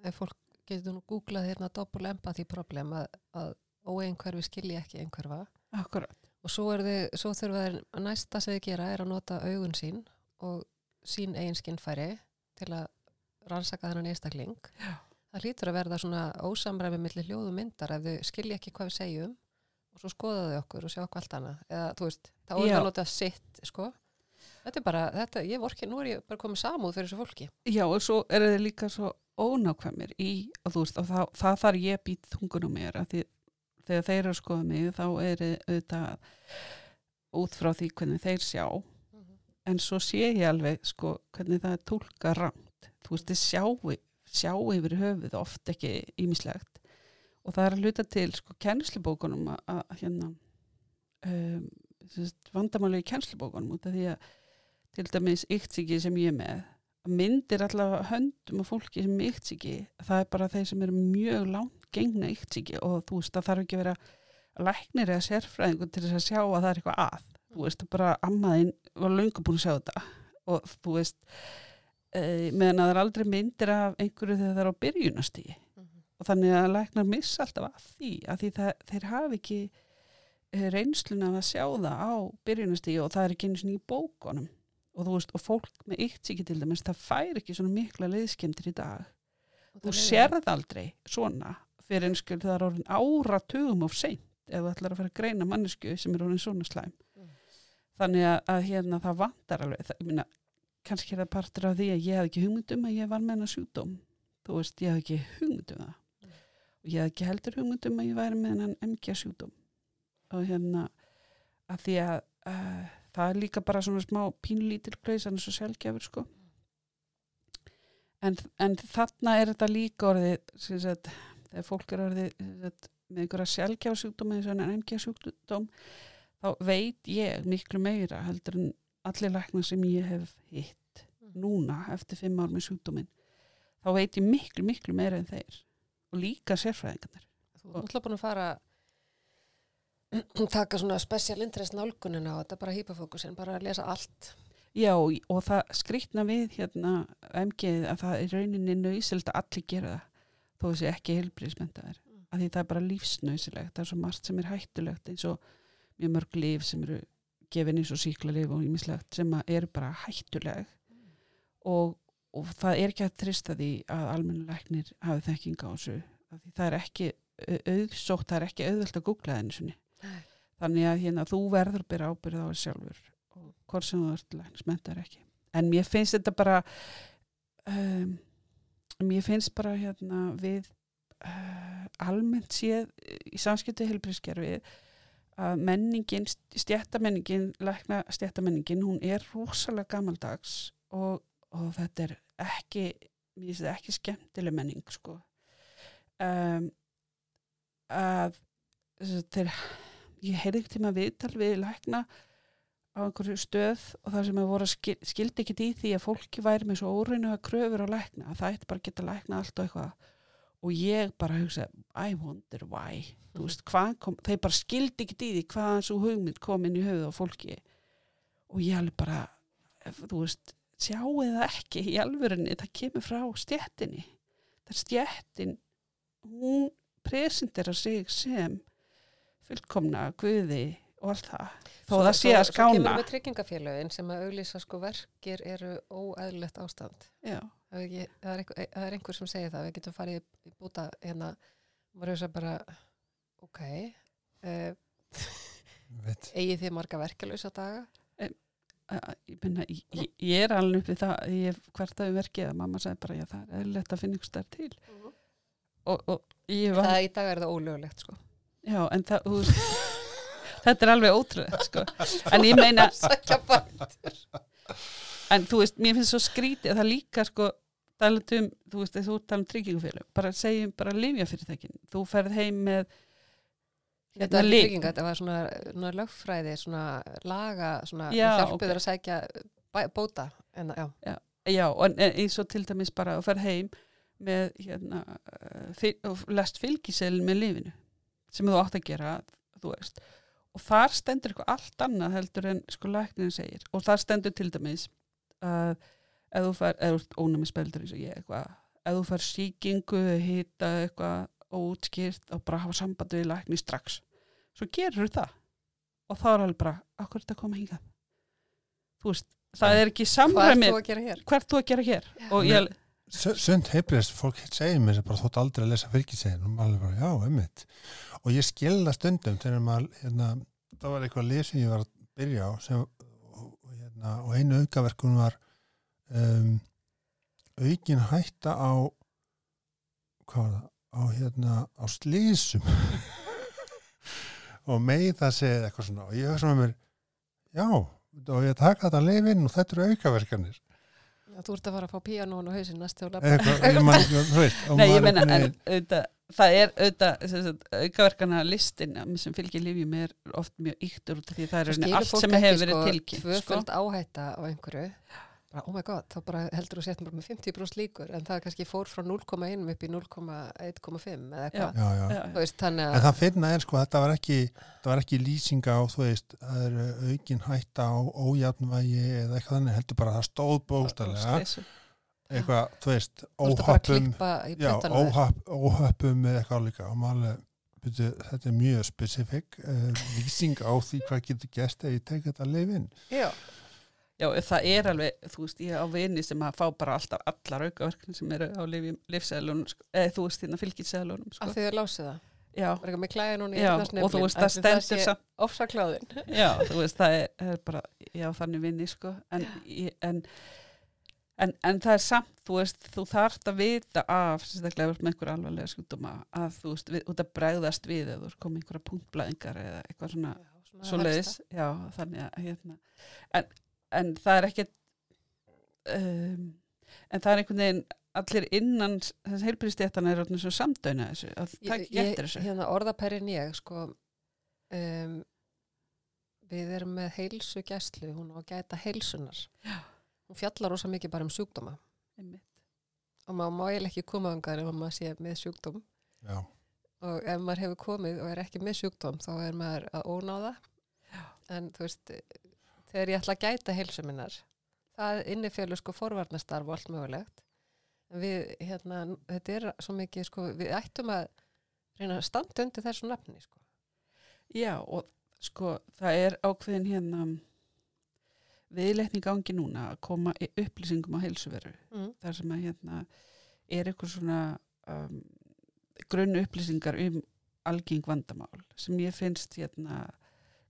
ef fólk getur nú googlað hérna doppul empathy problem að, að óeinhverfi skilji ekki einhverfa. Akkurat, og svo, þið, svo þurfa þeir að næsta sem þið gera er að nota augun sín og sín eigin skinnfæri til að rannsaka þennan einstakling. Já. það hlýtur að verða svona ósamræmi millir hljóðu myndar ef þau skilji ekki hvað við segjum og svo skoða þau okkur og sjá hvað allt annað. Eða þú veist, er það að nota sitt sko. þetta er bara, þetta, ég vorki nú er ég bara komið samúð fyrir þessu fólki. Já og svo er þið líka svo ónákvæmir í og þú veist og það, það þarf ég být þungunum mér að því þegar þeir eru að skoða mig þá er auðvitað út frá því hvernig þeir sjá. En svo sé ég alveg sko hvernig það er tólka rangt. Þú veist þið sjá, sjá yfir höfuð oft ekki ímislegt og það er að hluta til sko kennslubókunum að, hérna um, vandamáli í kennslubókunum út af því að til dæmis yktsiki sem ég er með myndir allavega höndum á fólki sem yktsiki það er bara þeir sem eru mjög langt gengna yktsiki og þú veist það þarf ekki að vera læknir eða sérfræðingur til þess að sjá að það er eitthvað að. Þú veist bara ammaðinn var löngu búin að sjá þetta. Og þú veist e, meðan að það er aldrei myndir af einhverju þegar það er á byrjunastígi og þannig að læknar missa alltaf að því að því það, þeir hafi ekki eh, reynsluna af að sjá það á byrjunastígi og það er ekki einu svona í bókunum. Og þú veist, og fólk með yktsíki til dæmis, það fær ekki svona mikla leiðskemtir í dag. Þú sérð aldrei svona fyrir einskjöld það er orðin áratugum of seint ef þú ætlar að fara að greina mannesku sem er orðin svona slæm. Mm. þannig að, að hérna það vantar alveg það, minna, kannski er það partur af því að ég hef ekki hugmyndum að ég var með hennar sjúdóm þú veist, ég hef ekki hugmyndum það. Mm. og ég hef ekki heldur hugmyndum að ég væri með hennar MG sjúdóm og hérna að því að uh, það er líka bara svona smá pínlítil hann er svo sjálfgjafur sko. En, en þarna er þetta líka orðið sem sagt, þegar fólk er orðið með einhverja sjálfgjafsjúkdóma eins og en MG sjúkdóm þá veit ég miklu meira heldur en allir lækna sem ég hef hitt núna eftir fimm ár með sjúkdómin þá veit ég miklu, miklu meira en þeir og líka sérfræðingarnir. Þú er náttúrulega búin að fara taka svona special interest nálgunina og þetta bara hýpafókusin, bara að lesa allt. Já, og það skrýtna við hérna MG að það er rauninni nöysild að allir gera það þó þessi ekki heilbríðismentaðir Mm. að því það er bara lífsnöysilegt það er svo margt sem er hættulegt eins og mjög mörg líf sem eru gefin eins og síklarlif og ímislegt sem eru bara hættuleg og, og það er ekki að trista því að almennulegnir hafi þekking á þessu af því það er ekki au- auðsótt, það er ekki auðvöld að googla Nei. þannig að hérna, þú verður að byrja ábyrð á það sjálfur og hvort sem þú ert læknismentar ekki en mér finnst þetta bara um, mér finnst bara hérna við uh, almennt séð í samskipti helbriðskerfið að menningin, stjættamenningin lækna stjættamenningin, hún er rosalega gamaldags og, og þetta er ekki mér finnst þetta ekki skemmtileg menning sko. Um, að þeir ég heyrði ekki tíma viðtal við lækna á einhverju stöð og það sem að voru skil, skildi ekki í því að fólki væri með svo óreinu að kröfur að lækna að það ætti bara geta að lækna allt og eitthvað. Og ég bara hugsa I wonder why. Þú veist, kom, þeir bara skildi ekki í því hvaðan svo hugmynd kom inn í höfuð á fólki. Og ég alveg bara þú veist, sjáu það ekki í alvörinni, það kemur frá stjettinni það er stjettin hún presentera sig sem fullkomna guði og allt það. Þó það sé að Svo skána kemur með tryggingafélögin sem að auglýsa sko verkir eru óæðilegt ástand. Já, Það er, ekki, það, er einhver, það er einhver sem segir það, við getum farið í, búta hérna, maður er bara, ok, uh, eigið þið marga verkelösa daga? að- ég, minna, ég, ég- er alveg uppið það ég hef hvert að verkið að mamma sagði bara já það er lett að finna ykkur stær til. Og, og ég var Það í dag er það ólögulegt sko. já, en það, þú veist, þetta er alveg ótrúlega, sko. En ég meina, en þú veist, mér finnst svo skrítið að það líka, sko, um, þú veist, þú talað um tryggingufélug, bara segjum bara lifjafyrirtækin. Þú ferð heim með, Þetta var trygginga, þetta var svona, svona lögfræði, svona laga, svona Já, hjálpuð ok. þér að sækja bæ, bóta. En, já. já, og en eins og til dæmis bara að ferð heim með, hérna, eh, fyl, og lest fylgiseðl með lifinu, sem þú átt að gera, þú veist. Og þar stendur eitthvað allt annað heldur en sko læknirinn segir. Og þar stendur til dæmis að ef þú fær, eða þú ert ónæmi speldur eins og ég eitthvað, ef þú fær síkingu, hita eitthvað óutskýrt og bara hafa samband við lækni strax. Svo gerur það. Og þá er alveg bara, akkur er þetta að koma hingað? Þú veist, það er ekki Hvað er samræmi þú að gera hér? hvert þú að gera hér og ég, Sund heilbreyðst, fólk segir mér sem bara þótt aldrei að lesa fylgisegin. Og maður alveg bara, já, emmitt og ég skilða stundum þegar maður, hérna, það var eitthvað lið sem ég var að byrja á sem, og, hérna, og einu aukaverkun var um, aukin hætta á hvað var það, á hérna á slísum og með það segið eitthvað svona. Og ég hugsa með mér, já og ég taka þetta leifinn og þetta eru aukaverkanir þú ert að fara að fá píanón og hausinn veist, og nei, ég auðvitað, það er auðvitað sem sagt, aukaverkana listin sem fylgir lífjum er oft mjög yktur út af því það er allt sem hefur verið sko, tilkynnt sko. tvöföld áhætta á einhverju bara, oh my god, þá bara heldur þú bara með 50% líkur en það kannski fór frá 0,1 upp í 0,1,5 eða eitthvað. En að það finna er sko, þetta var ekki, þetta var ekki lýsinga á, þú veist, það er aukin hætta á ójafnvægi eða eitthvað þannig, heldur bara að það stóð stressu. eitthvað, þú veist, í já, óhappum eða eitthvað líka og maður þetta er mjög spesifik uh, lýsing á því hvað getur gæst ef ég tek þetta leifinn. Já, Já, það er alveg, þú veist, ég á vini sem að fá bara alltaf allar aukaverkna sem eru á lifsæðlunum, sko, eða þú veist, hérna fylgisæðlunum, sko. að þið er lásið það. Já, var eitthvað með klæði núna í já, eyrnasneflin, og þú veist, það stendur samt ofsakláðin Já, þú veist, það er, það er bara, já, þannig vinni, sko, en, en, en, en það er samt, þú veist, þú þarft að vita af, sérstaklega ert með einhver alvarlega skjúduma, að þú veist, við, út að bregðast við eða komið einhverja punktblæðingar eða eitthvað svona, svo leiðis, já, þannig að, hérna, en, en það er ekkert, um, en það er einhvern veginn, allir innan þess heilbyrðistéttana er orðin svo samdöina þessu, að það ekki eftir þessu. hérna orðaperrin ég sko um, við erum með heilsu gæslu, hún á að gæta heilsunar Já. hún fjallar rosa mikið bara um sjúkdóma Einmitt. og maður má eiginlega ekki koma angar ef maður sé með sjúkdóm Já, og ef maður hefur komið og er ekki með sjúkdóm þá er maður að ónáða en þú veist þegar ég ætla að gæta heilsu minnar það innifjölur sko forvarnastarf og allt mögulegt við, hérna, þetta er svo mikið sko, við ættum að reyna að standa undir þessu nafni sko. Já, og sko, það er ákveðin hérna viðleitni gangi núna að koma upplýsingum á heilsuveru. mm. þar sem að hérna er eitthvað svona um, grunn upplýsingar um algeng vandamál sem ég finnst hérna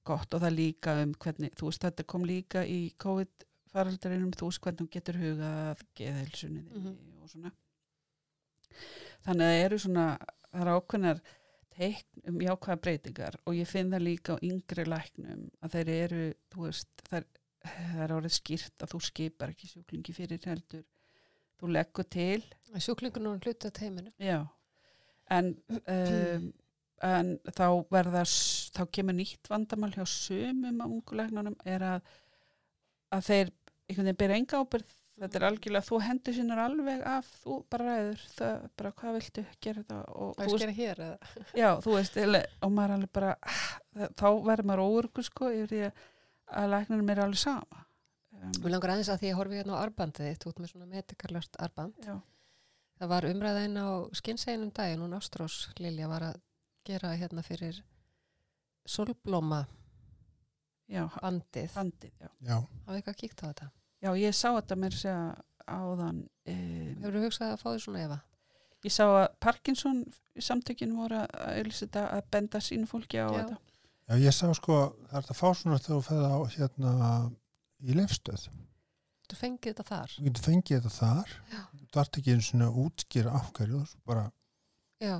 gott og það líka um hvernig, þú veist þetta kom líka í COVID faraldarinum, þú veist hvernig hún getur hugað geðheilsunni þinni og svona. Þannig að það eru svona það eru ákveðnar teikn um jákvæða breytingar og ég finn það líka á yngri læknum að þeir eru, þú veist það er, árið skýrt að þú skipar ekki sjúklingi fyrir heldur. Þú leggur til sjúklingur nú hluti að teiminu. Já. en um, en þá verða þá kemur nýtt vandamál hjá sumum af ungulegnunum er að að þeir einhvern veginn byrja enga ábyrð þetta er algjörlega, þú hendur sinnar alveg af þú bara ræður, það bara hvað viltu gera þetta og hvað þú eða? Já, þú veist, og maður alveg bara, ah, þá verður maður óurkur sko yfir því að, að læknarnir er alveg sama. Um, Mér langar aðeins að því að ég horfi hérna á arbandið þitt út með svona medikarlöst arband já, það var umræðin á skinnseginum daginn hún Ástrós Lilja var að gera hérna fyrir solblóma já, bandið bandið, já. já, hafa eitthvað kíkt á þetta Já, ég sá þetta mér að segja áðan, um, Hefur þú hugsað að fá því svona efa? ég sá að Parkinson samtökin voru að, að, að benda sínu fólki á Já. þetta. já, ég sá sko, það er þetta fá svona þegar þú ferð á hérna í lefstöð. Þú fengið þetta þar? Þú fengið þetta þar, Já. þú ert ekki einu svona að útskýra af hverju, þú bara Já,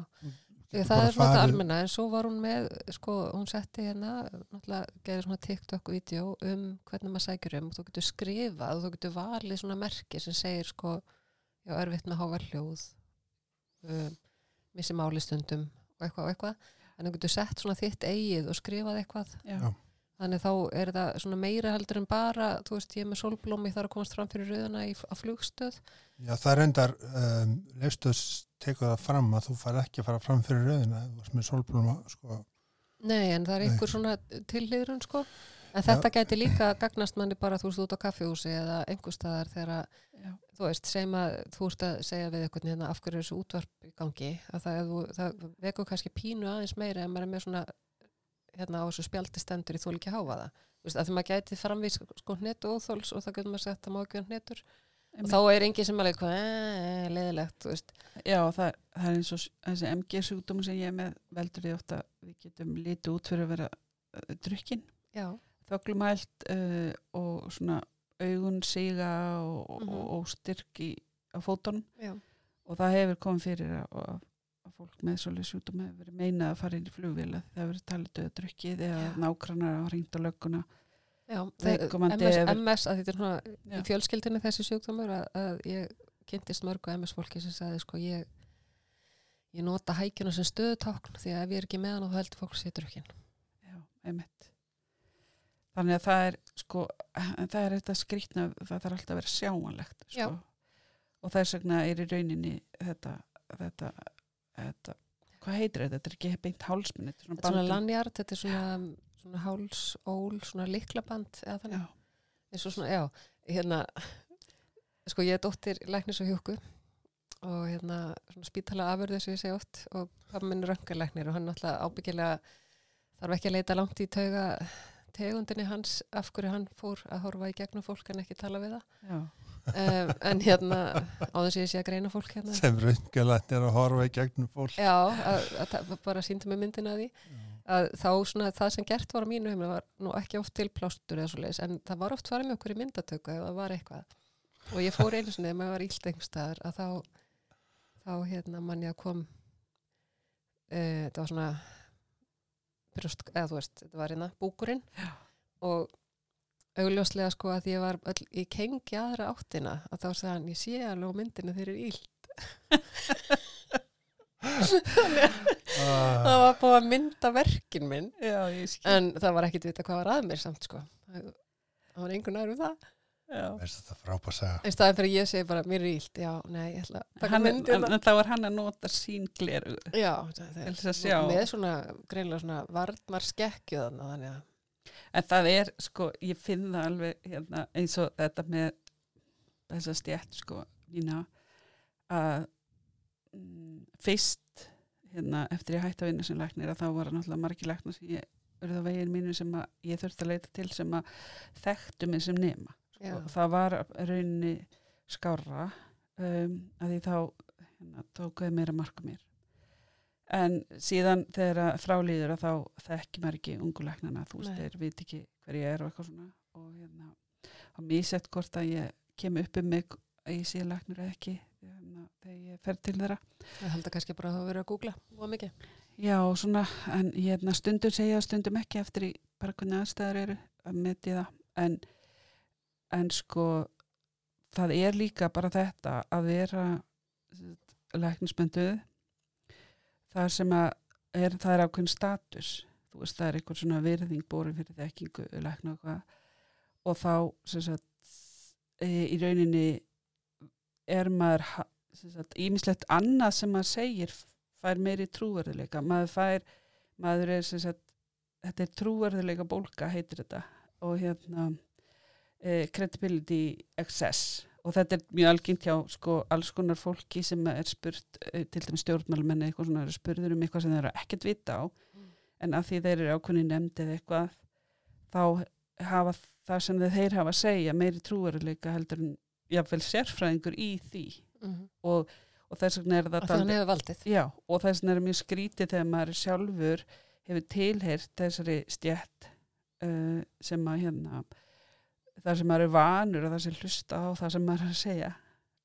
Ég, það er svona almenna en svo var hún með, sko, hún setti hérna náttúrulega gerir svona TikTok-vídeó um hvernig maður sækjur um og þú getur skrifað og þú getur valið svona merki sem segir sko, já, erfitt með hávar hljóð um, missi máli stundum og eitthvað og eitthvað. En þú getur sett svona þitt eigið og skrifað eitthvað. Já. Já. þannig þá er það svona meira heldur en bara, þú veist, ég er með sólblómi þar að komast fram fyrir rauðana í, á flugstöð Já, það er endar um, leifstöðs tekur það fram að þú fær ekki að fara fram fyrir rauðina með sólblóma sko. Nei, en það er einhver svona tilliðrun sko. En þetta gæti líka gagnast manni bara þú veist út á kaffihúsi eða einhver staðar þegar að, Já. þú veist, segjum að þú ert að segja við eitthvað hérna af hverju er þessu útvarp í gangi að það, það vekur kannski pínu aðeins meira en maður er með svona hérna á þessu spjaldi stendur í þól ekki háfa það. Þú veist, að því maður gæti framvís sko hnetu óþóls og það getur maður sagt að má ekki vera hnetur og þá er engin sem alveg hvað, eh, leðilegt, þú veist. Já, það, það er eins og þessi MG sjúkdómi sem ég er með veldur því ofta við getum litið út fyrir að vera uh, drukkin, þöglumælt uh, og svona augun siga og, Mhm. og, og styrk í, á fótunum já, og það hefur komið fyrir að, að, fólk með svolítið sjúkdómi hefur verið meinað að fara inn í flugvila það hefur verið talið döða drukkið eða Já. nákrannar að ringt á lögguna já. MS, MS, að þetta er svona í fjölskyldinu þessi sjúkdómur að, að ég kynntist mörgu MS fólki sem sagði sko ég ég nota hækjuna sem stöðutákn því að ef ég er ekki með hann þá heldur fólk sér drukkin Já, einmitt. Þannig að það er sko, það er þetta skrýtna, það þarf alltaf að vera sjáanlegt Já. sko. og þess vegna er í rauninni þetta, þetta, þetta hvað heitir þetta? Þetta er ekki beint hálsmenn þetta er þetta er svona bandum. lanyard, þetta er svona, svona háls, ól, svona liklaband eða þannig, Já, eins og svona, já hérna, sko ég er dóttir læknis og hjúku og hérna svona spítala afurðu sem ég segi oft og pappa minn röngarlæknir og hann náttúrulega ábyggilega þarf ekki að leita langt í tauga tegundinni hans af hverju hann fór að horfa í gegnum fólk en ekki tala við það já, um, en hérna á þess að ég sé að greina fólk hérna. Sem raungalætt er að horfa í gegnum fólk. Já, að, að, að bara síndi mig myndina að því. Að þá svona það sem gert var á mínu heimili var nú ekki oft til plástur eða svo leiðis en það var oft farið með okkur í myndatöku ef það var eitthvað. Og ég fór einu sinni ef maður var ílt einhver staðar að þá þá hérna mann ég að kom uh, þetta var svona brjóst, eða þú veist, þetta var hérna búkurinn. Já. og augljóslega sko að því ég var öll í kengi aðra áttina að þá sagði hann, ég sé alveg á myndinu þeir eru ílt Ah, það var búið að mynda verkin minn. Já, ég skil. en það var ekkit vita hvað var að mér samt sko. Það það var einhver nær um það. Já. veist þetta frábæð segja en staðin fyrir að ég segi bara, mér er ílt já, nei, ég ætla að taka er- myndina en, þá er hann að nota sín gleru. já, það er að með svona, greinlega svona varnar skekkju þannig þannig að En það er, sko, ég finn það alveg hérna, eins og þetta með þessa stjætt, sko, mína, að mm, fyrst, hérna, eftir ég hætti að vinna sem læknir, að þá var náttúrulega margir læknar sem ég á veginn mínu sem að ég þurfti að leita til sem að þekktu mig sem nema. Og það var rauninni skárra um, að því þá hérna, tókuði meira marka mér. En síðan þegar frálýður að þá þekki maður ekki ungulegnana, þú veist, þeir veit ekki hver ég er og eitthvað svona. Og hérna, á mísett hvort að ég kem upp um mig að ég sé læknir eða ekki hérna, þegar ég fer til þeirra. ég held að kannski bara að hafa verið að googla og mikið. Já, og svona, en hérna, stundum segja stundum ekki eftir í bara hvernig aðstæður eru að meti það, en, en sko, það er líka bara þetta að vera læknismenduð þar sem að er, það er ákveðin status. Þú veist það er einhver svona virðing borin fyrir þekkingu lækna og hvað. Og þá sem sagt e, í rauninni er maður ímislegt annað sem maður segir fær meiri trúverðuleika maður fær, maður er sem sagt þetta er trúverðuleika bólka heitir þetta. Og hérna e, credibility excess og þetta er mjög algengt hjá sko alls konar fólki sem er spurt e, til dæmis stjórnmálmenni eitthvað svona eru spurður um eitthvað sem þeir eru ekkert vita á. En af því þeir eru ákveðni nefnd eða eitthvað þá hafa það sem þeir hafa að segja meiri trúveruleika heldur en jáfnvel sérfræðingur í því. Mm -hmm. og, og þess vegna er það valdið. Já, og þess vegna er mjög skrítið þegar maður sjálfur hefur tilheyrt þessari stjætt uh, sem að hérna þar sem maður er vanur og það sem hlusta á það sem maður er að segja.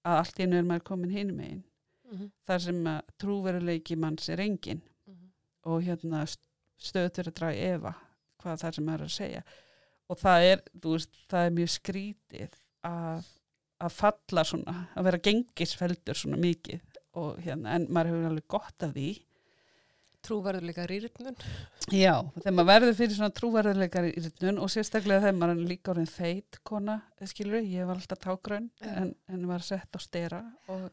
Að allt einu er maður komin hinum megin. Mm -hmm. þar sem að trúveruleiki manns er engin og hérna stöðt fyrir að draga í efa hvað það sem er að segja. Og það er, veist, það er mjög skrítið að, að falla svona, að vera gengisfeldur svona mikið. Og hérna, en maður hefur alveg gott af því Trúverðuleika rýrnun. Já, þegar maður verður fyrir svona trúverðuleikar í rýrnun og sérstaklega þegar maður er líka orðin feit kona, skilur ég var alltaf tágrönn Já. en, en var sett á stera og,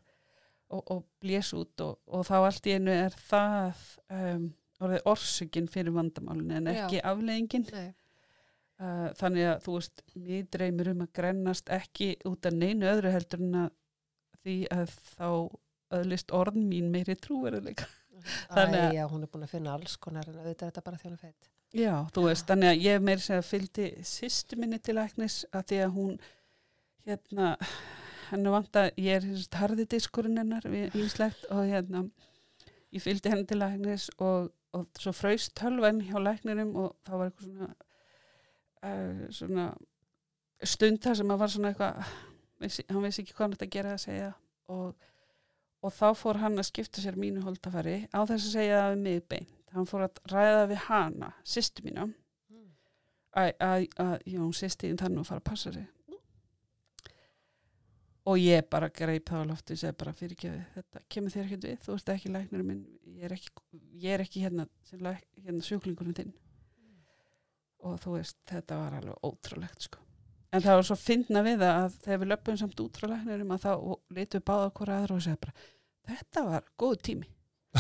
og, og blés út og, og þá allt í einu er það um, orðið orsökin fyrir vandamálinu en Já. ekki afleðingin Nei. uh, þannig að þú veist, mér dreymir um að grennast ekki út af neinu öðru heldur en að því að þá öðlist orð mín meiri trúverðuleika Þannig að- Æ, já, hún er búin að finna alls konar en auðvitað er þetta bara þjónu feitt. Já, þú veist, þannig að ég meir segja fylgdi sýstu minni til læknis að því að hún hérna, henni vant að ég er hérna harði diskurinn hennar vinslegt og hérna ég fylgdi henni til læknis og, og svo fraust tölvan hjá læknirum og það var eitthvað svona uh, svona stund þar sem að var svona eitthvað hann vissi ekki hvað hann ætti að gera að segja og, og þá fór hann að skipta sér mínu holdafari á þess að segja það við mig beint. Hann fór að ræða við hana, sýstu mína Mm. að, að, að já, hún sýsti þín þannig að fara að passa sig. Og ég bara greip það á lofti og segi bara fyrirgefi þetta kemur þér ekkert við, þú ert ekki læknir minn, ég er ekki, ég er ekki hérna, hérna sjúklingurinn þinn. Og þú veist þetta var alveg ótrúlegt sko en það var svo fyndna við að þegar við löpum samt út frá læknirum að þá litum við báða hvora aðra og segja bara þetta var góð tími.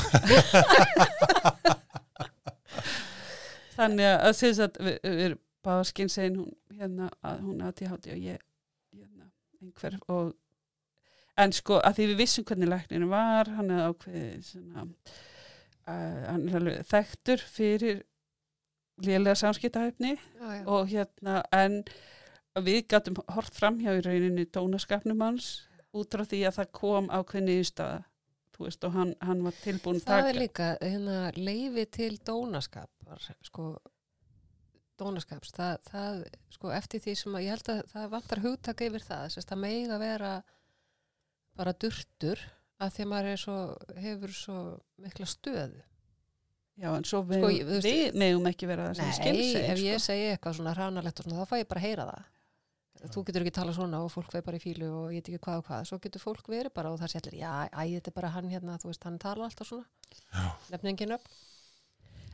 Þannig að að segja að við, við erum báða skynsegin hún hérna að hún er að tíhátti og ég hérna, einhver og en sko að því við vissum hvernig lækninu var hann er ákveðið svona, uh, hann er alveg þekktur fyrir lélega samskiptahæfni og hérna en við gætum hort fram hjá í rauninni dónaskapnum hans út frá því að það kom ákveðni í staða veist og hann, hann var tilbúin að Það taka er líka hérna, leifi til dónaskapar, sko, dónaskaps, það, það, sko, eftir því sem að ég held að það vantar hugtak yfir það, þess að það megi að vera bara durtur að því að maður svo, hefur svo mikla stöðu. Já, en svo við, Sko, ég- þú við, veist- megum ekki vera það sem Nei, skilsegir ef ég sko. segi eitthvað svona hránalegt og svona, þá fæ ég bara að heyra það. Þú getur ekki tala svona og fólk veið bara í fílu og ég veit ekki hvað og hvað. Svo getur fólk verið bara og það sé allir, já, æ, þetta er bara hann hérna, þú veist, hann tala alltaf svona. Já. Nefningin upp.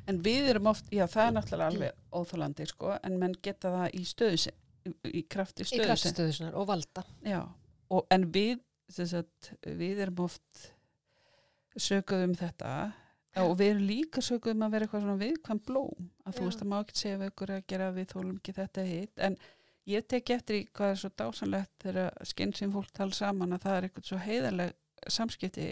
En við erum oft, já það er náttúrulega alveg óþólandi sko, en menn geta það í stöðu sin, í, í krafti Í stöðu sin. kraftstöðusinnar og valda. Já, og, en við, sem sagt, við erum oft sökuð um þetta og við erum líka sökuð um að vera eitthvað svona viðkvæm blóm, að þú Já. veist að má ekki segja við ykkur að gera við þólum ekki þetta hitt, en ég tek eftir í hvað er svo dásanlegt þegar skinn sem fólk tala saman að það er eitthvað svo heiðarleg samskipti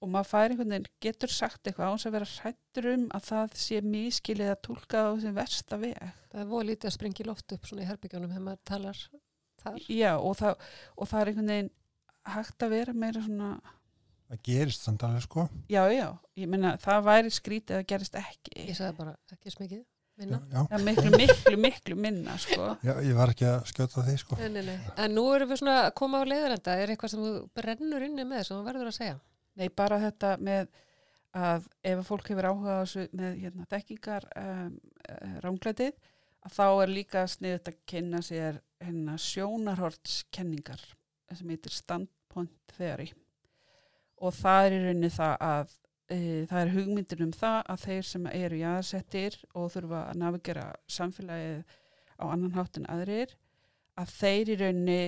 og maður fær einhvern veginn, getur sagt eitthvað áns að vera hrættur um að það sé miskilið að tólka á sem versta veg. Það er voru lítið að springa í loft upp svona í herbyggjónum þegar maður talar þar. Já, og það, og það er einhvern veginn hægt að vera meira svona það gerist þannig alveg sko Já, já, ég meina það væri skrítið að gerist ekki. Ég sagði bara ekki smikið, minna. já, er miklu, miklu, miklu minna, sko. já, ég var ekki að skjóta því sko Nei, nei, nei. En nú erum við svona að koma á leiðarenda. Er eitthvað sem þú brennur inni með sem þú verður að segja? Nei, bara þetta með að ef að fólk hefur áhuga á þessu með hérna, þekkingar um, ránglætið, að þá er líka sniðut að kynna sér hérna, sjónarhortskenningar sem heitir standpoint theory og það er í rauninni það að það er hugmyndir um það að þeir sem eru jáðsettir og þurfa að navigera samfélagið á annan hátt en aðrir að þeir í rauninni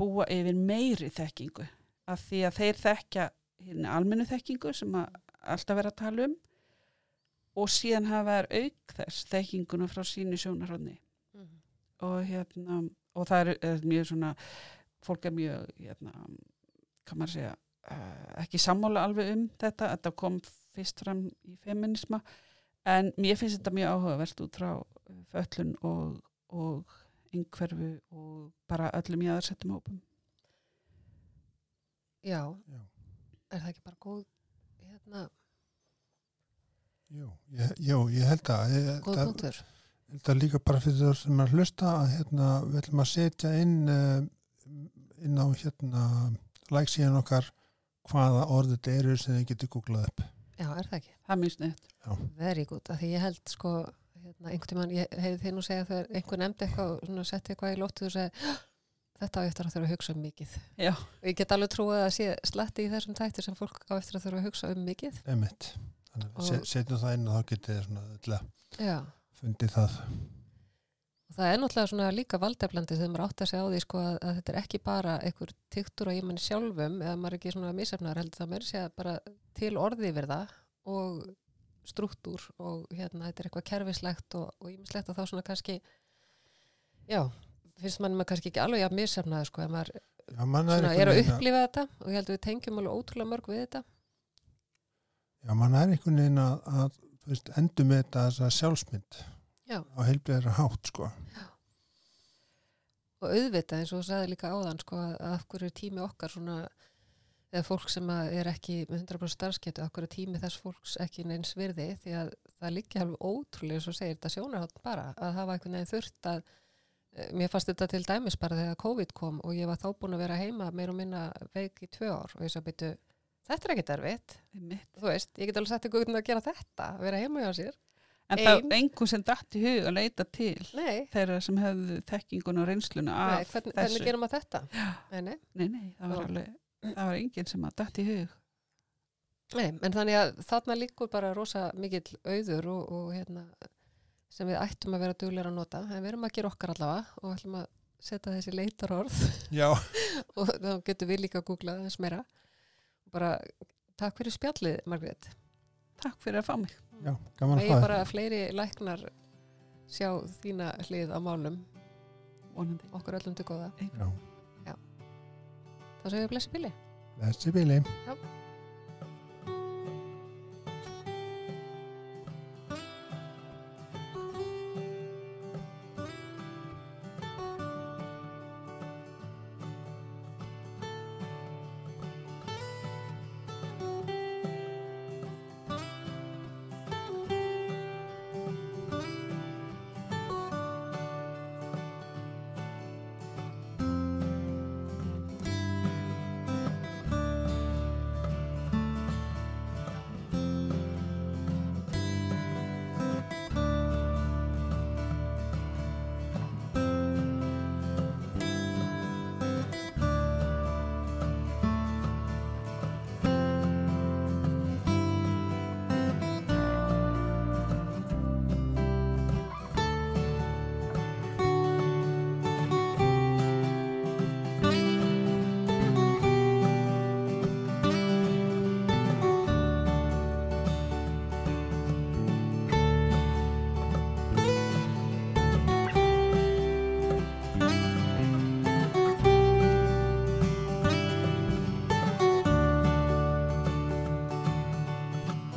búa yfir meiri þekkingu. Af því að þeir þekkja hérna almennu þekkingu sem að alltaf vera að tala um og síðan hafa þær auk þess þekkinguna frá sínu sjónarhóðni og hérna og það er, er mjög svona fólk er mjög hérna, hvað maður að segja ekki sammála alveg um þetta. Þetta kom fyrst fram í feminisma en mér finnst þetta mjög áhugavert út frá uh, föllun og, og einhverfu og bara öllum jáðarsettum hópum. Já, Já. er það ekki bara góð, hérna, Jú, ég, jú, ég held að ég, góð það, punktur? held að líka bara fyrir þau sem er að hlusta að hérna, við ætlum að setja inn uh, inn á hérna læksíðan okkar hvaða orðið þetta eru sem þið getur googlað upp Já, er það ekki? það er mjög Já. very good, af því ég held sko hérna, einhvern tímann, ég hefði þið nú segja þegar einhver nefndi eitthvað og svona setti eitthvað í lóttu og segi, þetta á eftir að þurfa að hugsa um mikið Já. og ég get alveg trúið að sé slatti í þessum tættir sem fólk á eftir að þurfa að hugsa um mikið að við setjum það inn og þá getið þið svona öll Já, fundið það. Og það er náttúrulega svona líka valdeflandi þegar maður átt að segja á því sko að, að þetta er ekki bara einhver tiktur á ég manni sjálfum eða maður er ekki svona misefnar heldur það meira segja bara til orði yfir það og struktúr og hérna þetta er eitthvað kerfislegt og, og ímislegt og þá svona kannski já, finnst mann maður kannski ekki alveg að misefnaði sko ef maður Já, svona, er einhvern að upplifa þetta og ég held að við tengjum alveg ótrúlega mörg við þetta. Já, mann er einhvern veginn að, að með þetta þessa sjálfsmynd Já. á heilbæðara hátt, sko. og auðvitað eins og sagði líka áðan sko að af hverju er tími okkar svona eða fólk sem að er ekki með 100% starfsketu, af hverju er tími þess fólks ekki neins virði því að það líka alveg ótrúlega og segir þetta sjónarhátt bara að hafa einhvern veginn þurft að eh, mér fannst þetta til dæmis bara þegar COVID kom og ég var þá búin að vera heima meir og minna veik í tvö ár og ég svo byrju þetta er ekkert erfitt, Einmitt. þú veist, ég get alveg sett ykkur að gera þetta, vera heima hjá sér En Ein. það er einhver sem datt í hug að leita til Nei, þeirra sem hefðu þekkingun og reynsluna nei af hvernig, þessu. hvernig gerum maður þetta? Nei, nei Nei, nei, það var alveg, það var enginn sem að datt í hug. Nei, en þannig að þarna líkur bara rosa mikill auður og, og hérna, sem við ættum að vera duglega að nota, en við erum að gera okkar allavega og ætlum að setja þessi leitarorð Já, og þá getum við líka að googla þess meira. Bara takk fyrir spjallið, Margrét. Takk fyrir að fá mig. já, gaman Það að er fá bara að fleiri læknar sjá þína hlið á málum, Vonandi. okkur öllum til góða. þig. Já, Þá segjum við blessi bíli. þessi bíli. Já.